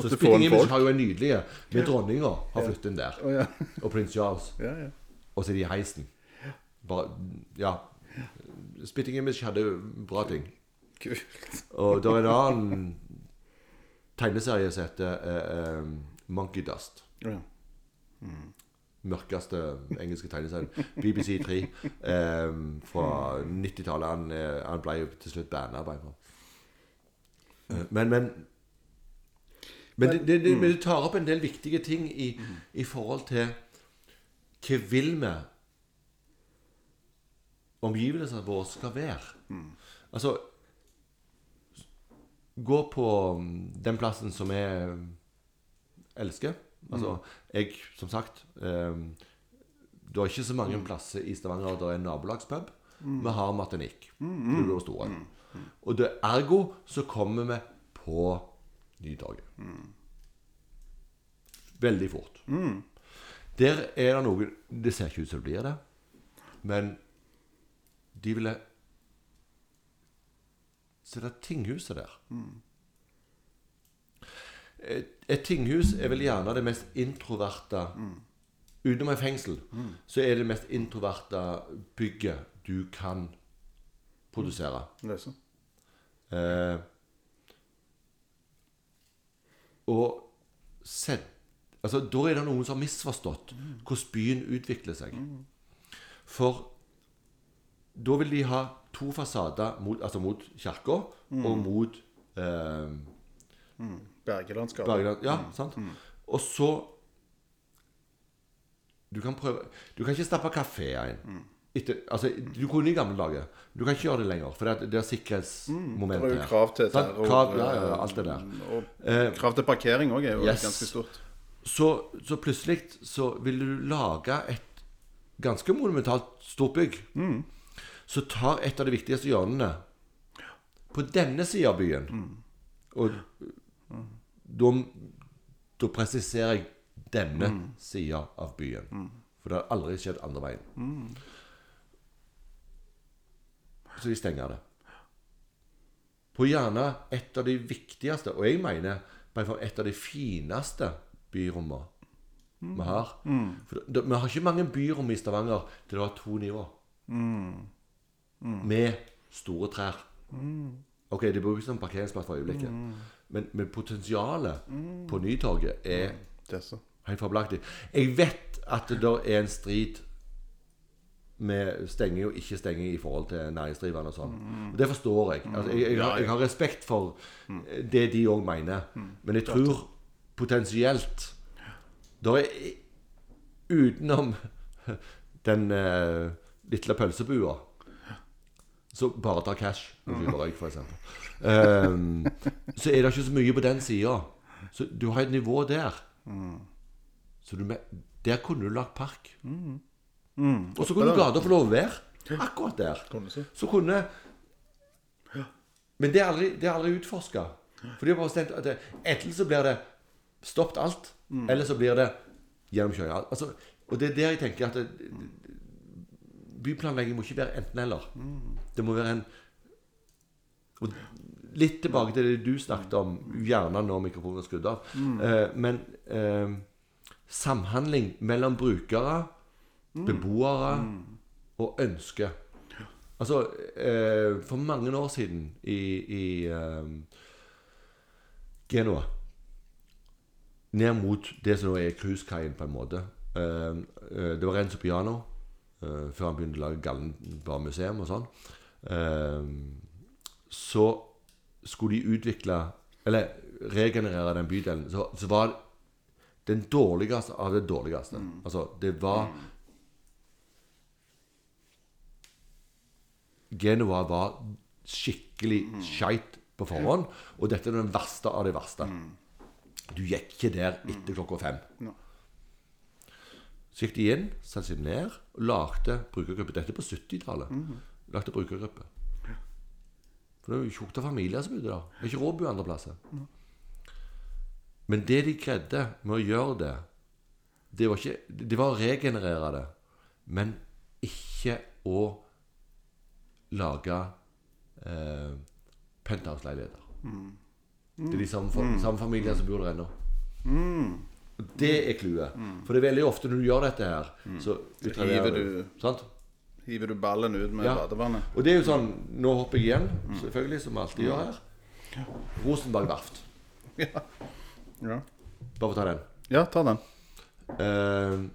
Så Spitting Image har jo en nydelig med dronninga har flyttet inn der. Og prins Charles. Ja, ja. Og så er de i heisen. Bare, ja. Spitting Image hadde bra ting. Kult. Og det er en annen tegneserie som heter eh, eh, Monkey Dust. Ja. Mørkeste engelske tegneserien. BBC 3 eh, fra 90-tallet. Han, han ble jo til slutt banna. Eh, Men, men men det, det, det, men det tar opp en del viktige ting i, i forhold til hva vil vi omgivelsene våre skal være. Altså Gå på mm, den plassen som jeg elsker. Altså, jeg, som sagt eh, Det er ikke så mange plasser i Stavanger der er nabolagspub. Vi har Martinique. Mm, Store. Og det, ergo så kommer vi på Nytorget. Veldig fort. Der er det noe Det ser ikke ut som det blir det, men de ville Se det er tinghuset der. Et, et tinghus er vel gjerne det mest introverte. Utenom et fengsel, så er det det mest introverte bygget du kan produsere. Løse. Eh, og sett, altså, Da er det noen som har misforstått hvordan byen utvikler seg. For da vil de ha to fasader mot, altså mot kirka og mot eh, Bergelandskapet. Bergeland. Ja, sant? Og så Du kan prøve Du kan ikke stappe kafeer inn. Etter, altså, du kunne i gamle dager. Du kan ikke gjøre det lenger, for det det er sikkerhetsmoment Det er jo krav til terror. Krav, ja, ja, ja, alt det der. Og Eh, krav til parkering òg er jo Yes. ganske stort. Så, så plutselig så vil du lage et ganske monumentalt stort bygg. Så tar et av de viktigste hjørnene på denne sida av byen Og da, da presiserer jeg denne mm. sida av byen. For det har aldri skjedd andre veien. Så de stenger det. På gjerne et av de viktigste, og jeg mener et av de fineste byrommene vi har. For det, Vi har ikke mange byrom i Stavanger til det har to nivå. Med store trær. Ok, det brukes som parkeringsplass for øyeblikket. Men, men potensialet på Nytorget er er helt fabelaktig. Jeg vet at det er en strid med stenging og ikke stenging i forhold til næringsdrivende og sånn. Mm. Det forstår jeg. Altså, jeg, jeg, har, jeg har respekt for det de òg mener. Men jeg tror potensielt Da er utenom den uh, lille pølsebua som bare tar cash og røyk, f.eks. Um, så er det ikke så mye på den sida. Så du har et nivå der. Så du, der kunne du lagt park. Og så kunne gata få lov å være akkurat der. Så. Kunne Men det er aldri, det er aldri utforska. For de har bare stemt at det- enten så blir det stoppet alt, eller så blir det gjennomkjøring. Altså, og det er der jeg tenker at det, byplanlegging må ikke være enten-eller. Det må være en og Litt tilbake til det du snakket om, gjerne når mikrofonen er skrudd av. Eh, men eh, samhandling mellom brukere, beboere og ønske. Altså, eh, for mange år siden i, i eh, Genua Ned mot det som nå er cruisekaien, på en måte. Eh, eh, det var Renzo Piano eh, før han begynte å lage Gallenbar museum og sånn. Så skulle de utvikle Eller regenerere den bydelen. Så, så var den dårligste av det dårligste. Altså, det var Genova var skikkelig skeit på forhånd, og dette er den verste av det verste. Du gikk ikke der etter klokka fem. No. Så gikk de inn, satte seg ned og lagde brukergruppe. Dette er på 70-tallet. Lagde brukergruppe. For det er jo tjukt av familier som bodde der. Det er ikke råd å bo andre plasser. Men det de greide med å gjøre det, det var, ikke, det var å regenerere det, men ikke å lage eh, penthouse-leiligheter. Det er de samme, fa- samme familiene som bor der ennå. Og Det er clouet. For det er veldig ofte når du gjør dette her, så utraderer du- Sant? Hiver du ballen ut med Ja. badevannet? Og det er jo sånn Nå hopper jeg igjen, selvfølgelig, som vi alltid gjør her. Rosenberg verft. Ja. ja. Bare å ta den. Ja, ta den. Eh,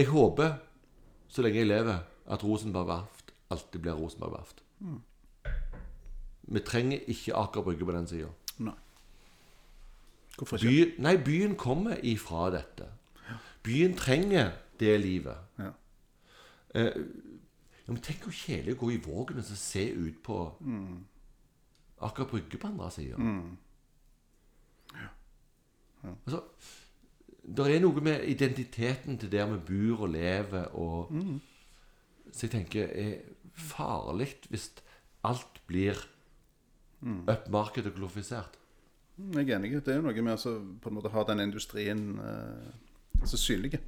jeg håper, så lenge jeg lever, at Rosenberg verft alltid blir Rosenberg verft. Vi trenger ikke Aker Brygge på den sida. Hvorfor ikke? By, nei, byen kommer ifra dette. Byen trenger det livet. Ja. Eh, ja, men tenk hvor kjedelig å gå i Vågen og så se ut på Aker Brygge på andre sida. Altså, det er noe med identiteten til der vi bor og lever og Så jeg tenker er farlig hvis alt blir upmarket og glorifisert. Jeg er enig. Det er jo noe med å så på en måte ha den industrien eh, så synlig.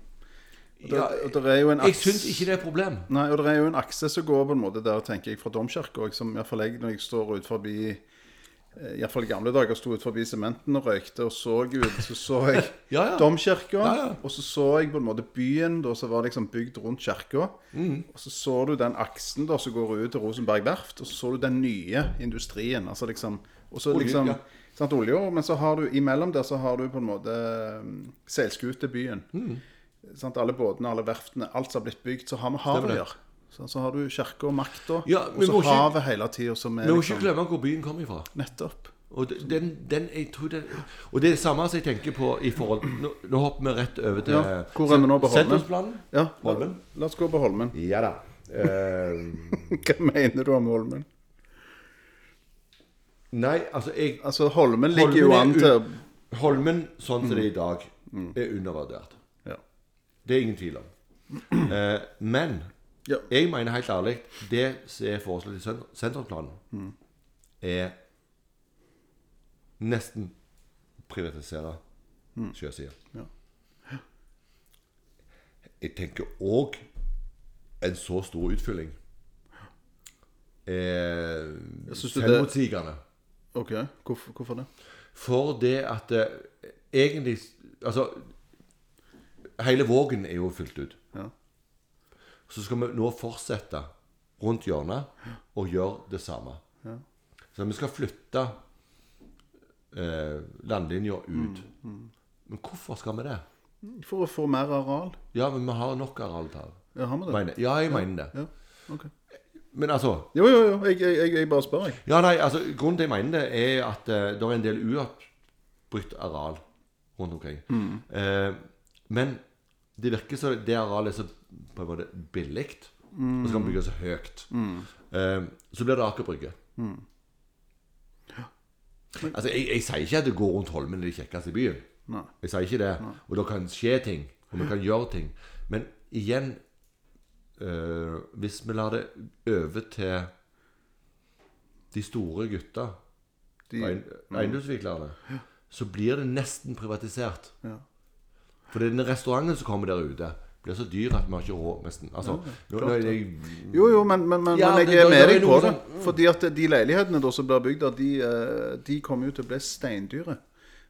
Ja, og det er jo en Jeg syns ikke det er et problem. Nei, og det er jo en akse som går på en måte der, tenker jeg, fra domkirka som iallfall jeg, når jeg står ut forbi Iallfall i gamle dager sto ut forbi sementen og røykte og så ut, så så jeg Ja, ja. domkirka, Ja, og så så jeg på en måte byen da, som var liksom bygd rundt kirka. Mm. Og så så du den aksen da som går ut til Rosenberg verft, og så så du den nye industrien. altså liksom, Og så Olje, liksom ja. sant, olje, men så har du imellom der så har du på en måte um, seilskutebyen. Mm. Sant, alle båtene, alle verftene, alt som har blitt bygd, så har vi havet å gjøre. Så, så har du kirka og makta, Ja, og så ikke- havet hele tida som er Vi må ikke liksom glemme hvor byen kommer ifra. Nettopp. Og den, den, den, og det er det samme som jeg tenker på i forhold Nå, nå hopper vi rett over til Ja, hvor er vi nå på Holmen? Ja, la, Holmen? la oss gå på Holmen. Ja da. Uh, Hva mener du om Holmen? nei, altså jeg, Altså, Holmen ligger Holmen jo an til Holmen, sånn som det er i dag, er undervurdert. Det er ingen tvil om. Eh, men Ja. jeg mener helt ærlig det som er foreslått i sentrumsplanen, mm. er nesten privatisere sjøsida. Ja. Jeg tenker òg en så stor utfylling er det- selvmotsigende. OK, hvorfor, hvorfor det? For det at eh, egentlig Altså Hele Vågen er jo fylt ut. Ja. Så skal vi nå fortsette rundt hjørnet og gjøre det samme. Ja. Så vi skal flytte eh, landlinja ut. Men hvorfor skal vi det? For å få mer areal? Ja, men vi har nok areal til det. Ja, har vi det? Mener- Ja, jeg mener det. Ja, ok. Men altså Jo, jo, jo. Jeg, jeg, jeg, bare spør, jeg. Ja, nei, altså Grunnen til jeg mener det, er at eh, det er en del uoppbrutt areal rundt omkring. Eh, men det virker så det arealet er så på en måte billig, og så kan man bygge så høyt. Eh, så blir det Aker Brygge. Altså, jeg, jeg sier ikke at det går rundt Holmen er det kjekkeste i byen. Nei. Jeg sier ikke det. Og det kan skje ting, og vi kan gjøre ting. Men igjen eh, Hvis vi lar det over til de store gutta, De, eiend- eiendomsutviklerne, så blir det nesten privatisert. Ja. For den restauranten som kommer der ute, blir så dyr at vi har ikke råd nesten. Altså, nå, nå, jeg, Jo, jo, men, men, men, Ja, men det- jeg er med deg på det. sånn- Fordi at de leilighetene da som blir bygd der, de, eh, de kommer jo til å bli steindyre.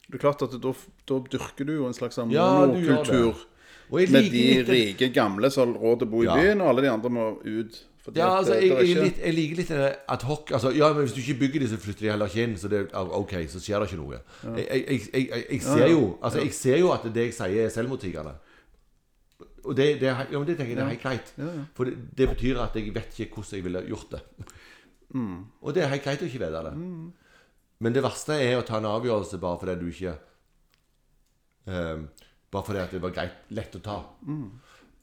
Det er klart at da, da dyrker du jo en slags monokultur. Ja, med de rike gamle som har råd til å bo i Ja. byen, og alle de andre må ut. Ja, altså, jeg, jeg, ikke- litt, jeg liker litt det ad hoc. Altså, ja, men Hvis du ikke bygger dem så flytter de heller ikke inn. Så det, ok, så skjer det ikke noe. Jeg, jeg, ser jo Altså, jeg ser jo at det jeg sier, er selvmotsigende. Og det, det, ja, men det tenker jeg det er helt greit. For det, det betyr at jeg vet ikke hvordan jeg ville gjort det. Mm. Og det er helt greit å ikke vite det. Men det verste er å ta en avgjørelse bare fordi du ikke um, Bare fordi at det var greit, lett å ta.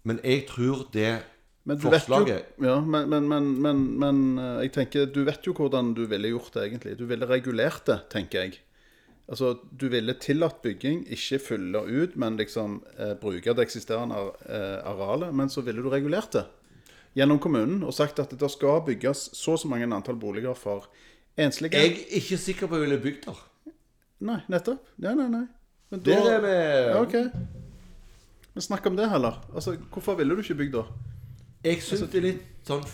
Men jeg tror det Mm. Men du vet jo, ja, men, men, men, men, eh, jeg tenker, du vet jo hvordan du ville gjort det egentlig. Du ville regulert det, tenker jeg. Altså, Du ville tillatt bygging, ikke fylle ut, men liksom eh, bruke det eksisterende eh, arealet. Men så ville du regulert det gjennom kommunen og sagt at det skal bygges så og så mange antall boliger for enslige. Jeg er ikke sikker på at jeg ville bygd der. Nei, nettopp. Nei, nei, nei. Men Der er vi Ja, ok. Men snakk om det heller. Altså, Hvorfor ville du ikke bygd da? Jeg syns det er litt sånn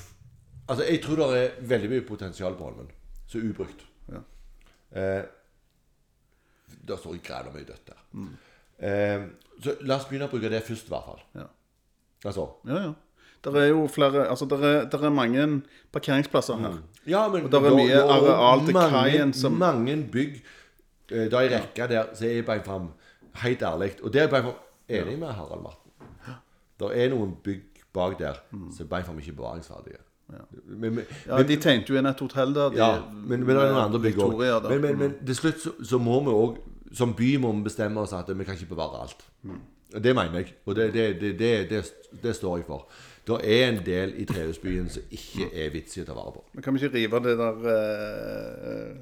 Altså, jeg tror det er veldig mye potensial på Holmen som er ubrukt. Ja. Eh, det står græla mye dødt der. Eh, så la oss begynne å bruke det først, i hvert fall. Ja. Altså. Ja, ja. Der er jo flere Altså, der er, der er mange parkeringsplasser her. Ja, men Og der er mye areal til kaien som- Mange bygg eh, Da jeg rekka der, så er jeg bare fram helt ærlig Og der er jeg bare fram enig med Harald Marten. Det er noen bygg bak der som så bare fram ikke bevaringsverdige. Men, men, Ja, De tenkte jo inn et hotell der. De, ja, men, men det er noen andre bygg òg. Men, men, men til slutt så, så må vi òg Som by må vi bestemme oss at vi kan ikke bevare alt. Og Det mener jeg, og det, det, det, det, det, det står jeg for. Det er en del i trehusbyen som ikke er vits i å ta vare på. Men kan vi ikke rive det der eh,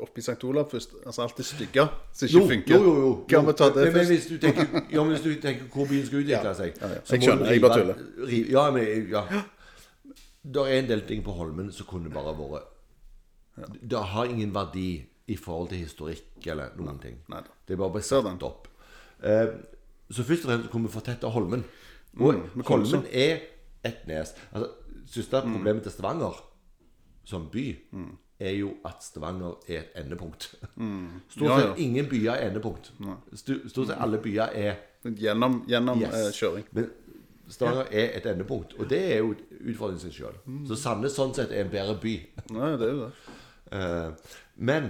oppi St. Olav først? Altså alt det stygge som ikke Jo, funker. jo, jo, jo. Kan vi ta det men, men hvis du tenker, ja, men hvis du tenker hvor byen skal utvikle seg ja, ja. Jeg skjønner, jeg bare rive- Ja, men ja. Det er en del ting på Holmen som kunne bare vært Det har ingen verdi i forhold til historikk eller noen ting. nei. Det er bare den. satt opp. Eh, så først og fremst kunne vi fortette Holmen. Og Mm. Holmen er et nes. Altså, Største problemet til Stavanger som by er jo at Stavanger er et endepunkt. Mm. Stort sett ja. ingen byer er endepunkt. Stort sett alle byer er Gjennom, gjennom Yes. eh, kjøring. Men Stavanger er et endepunkt, og det er jo utfordringen sin sjøl. Mm. Så Sandnes sånn sett er en bedre by. Nei, det er jo det. Eh, men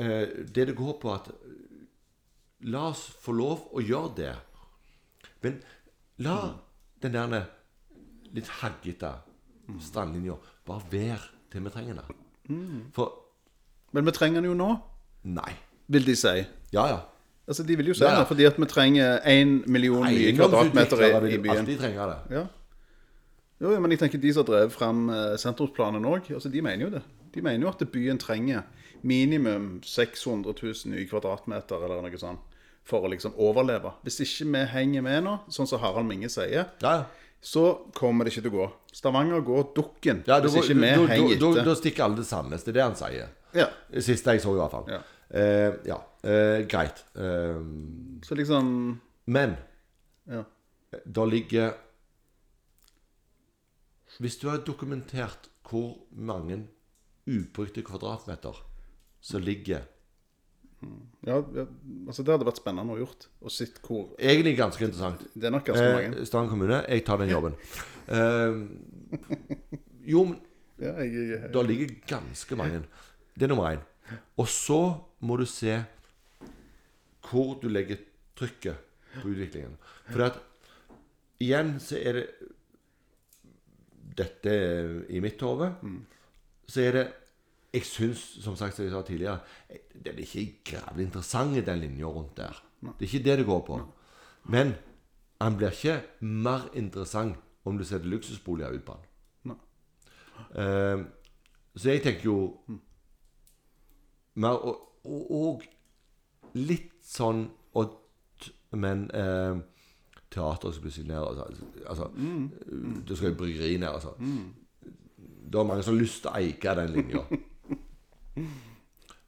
eh, det det går på at La oss få lov å gjøre det. Men la den der litt haggete strandlinja bare være til vi trenger den. For Men vi trenger den jo nå, Nei. vil de si. Ja, ja. Altså, De vil jo si Ja, ja. det fordi at vi trenger én million nye kvadratmeter i, i byen. alltid trenger det. Ja. Jo, ja, men jeg tenker de som drevet fram eh, sentrumsplanen òg, altså, de mener jo det. De mener jo at byen trenger minimum 600 000 nye kvadratmeter eller noe sånt for å liksom overleve. Hvis ikke vi henger med nå, sånn som Harald Minge sier, Ja, ja. Så kommer det ikke til å gå. Stavanger går dukken Ja, hvis ikke vi henger etter. da stikker alle til Sandnes. Det er det han sier. Ja. Siste jeg så, i hvert fall. Ja. Eh, ja. Eh, greit. Eh, Så liksom men Ja. det ligger Hvis du har dokumentert hvor mange ubrukte kvadratmeter som ligger Ja, ja, altså Det hadde vært spennende å gjort. Og sett hvor Egentlig ganske interessant. Det er nok ganske mange. Eh, Stavanger kommune, jeg tar den jobben. Eh, jo, men Ja, jeg, ligger ganske mange. Det er nummer én. Og så må du se hvor du legger trykket på utviklingen. For at igjen så er det Dette i mitt hode. Så er det Jeg syns, som sagt, som jeg sa tidligere, det blir ikke grævlig interessant, i den linja rundt der. Det er ikke det det går på. Men han blir ikke mer interessant om du setter luksusboliger ut på den. Nei. Eh, så jeg tenker jo mer og, og, og litt sånn odd, men uh, teater skal plutselig ned. Altså, altså Det skal jo bryggeri ned. Altså. Det er mange som har lyst til å eie den linja.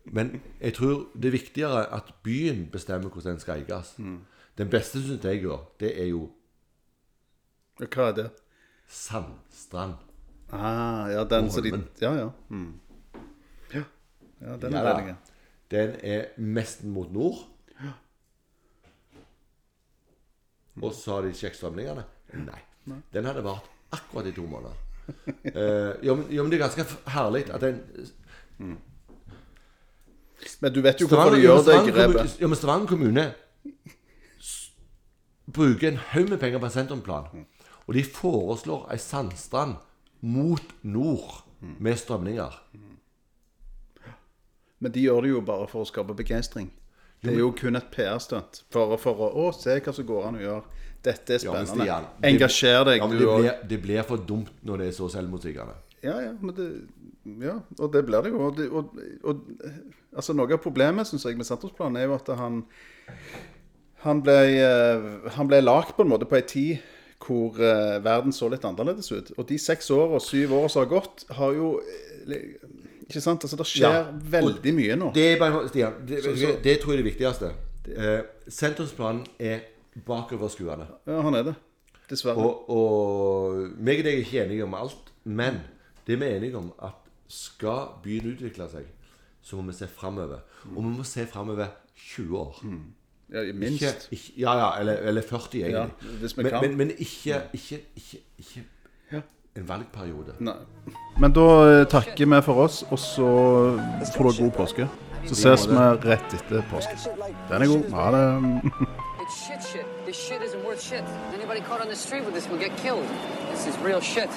Men jeg tror det er viktigere at byen bestemmer hvordan den skal eies. Den beste, syns jeg, jo, det er jo Hva er det? Sandstrand. Ah, ja, den som de Ja, ja. Mm. Ja, ja den er Ja, veldig Den er mest mot nord. Ja. Og så har de sjekkstrømningene. Nei. Den hadde vart akkurat i to måneder. uh, ja, men, ja, men det er ganske herlig at den Men du vet jo hvorfor de gjør det grepet. ja, men Stavanger kommune bruker en haug med penger på en sentrumsplan. Og de foreslår ei sandstrand mot nord med strømninger. Men de gjør det jo bare for å skape begeistring. Det er jo kun et PR-stunt for, for å Å, se hva som går an å gjøre. Dette er Ja, spennende. Stian, det- Engasjer deg, Ja, det blir, det blir for dumt når det er så selvmotsigende. Ja, ja, men det Ja, og det blir det jo. Og, og, og altså Noe av problemet synes jeg med sentrumsplanen er jo at han Han ble, eh, han ble lagd på en måte på ei tid hvor eh, verden så litt annerledes ut. Og de seks åra, syv åra som har gått, har jo eh, Ikke sant? Altså, Det skjer Ja. veldig mye nå. Det er bare, Stian, det, Så- så- det tror jeg er det viktigste. Eh, sentrumsplanen er bakoverskuende. Ja, han er det. Dessverre. Og, og meg og deg er ikke enige om alt, men det vi er enige om, at skal byen utvikle seg, så må vi se framover. Og vi må se framover 20 år. ja, Ikke, minst. ikke, ja, ja, eller, eller 40, egentlig. Ja, hvis vi men, kan. men, men ikke, ikke, ikke, ikke Ja. en valgperiode. Nei. Men da eh, takker vi for oss, og så får du god påske. Så ses vi rett etter påske. Den er god. Ha det. It's shit shit. This shit isn't worth shit. Anybody caught on the street with this will get killed. This is real shit.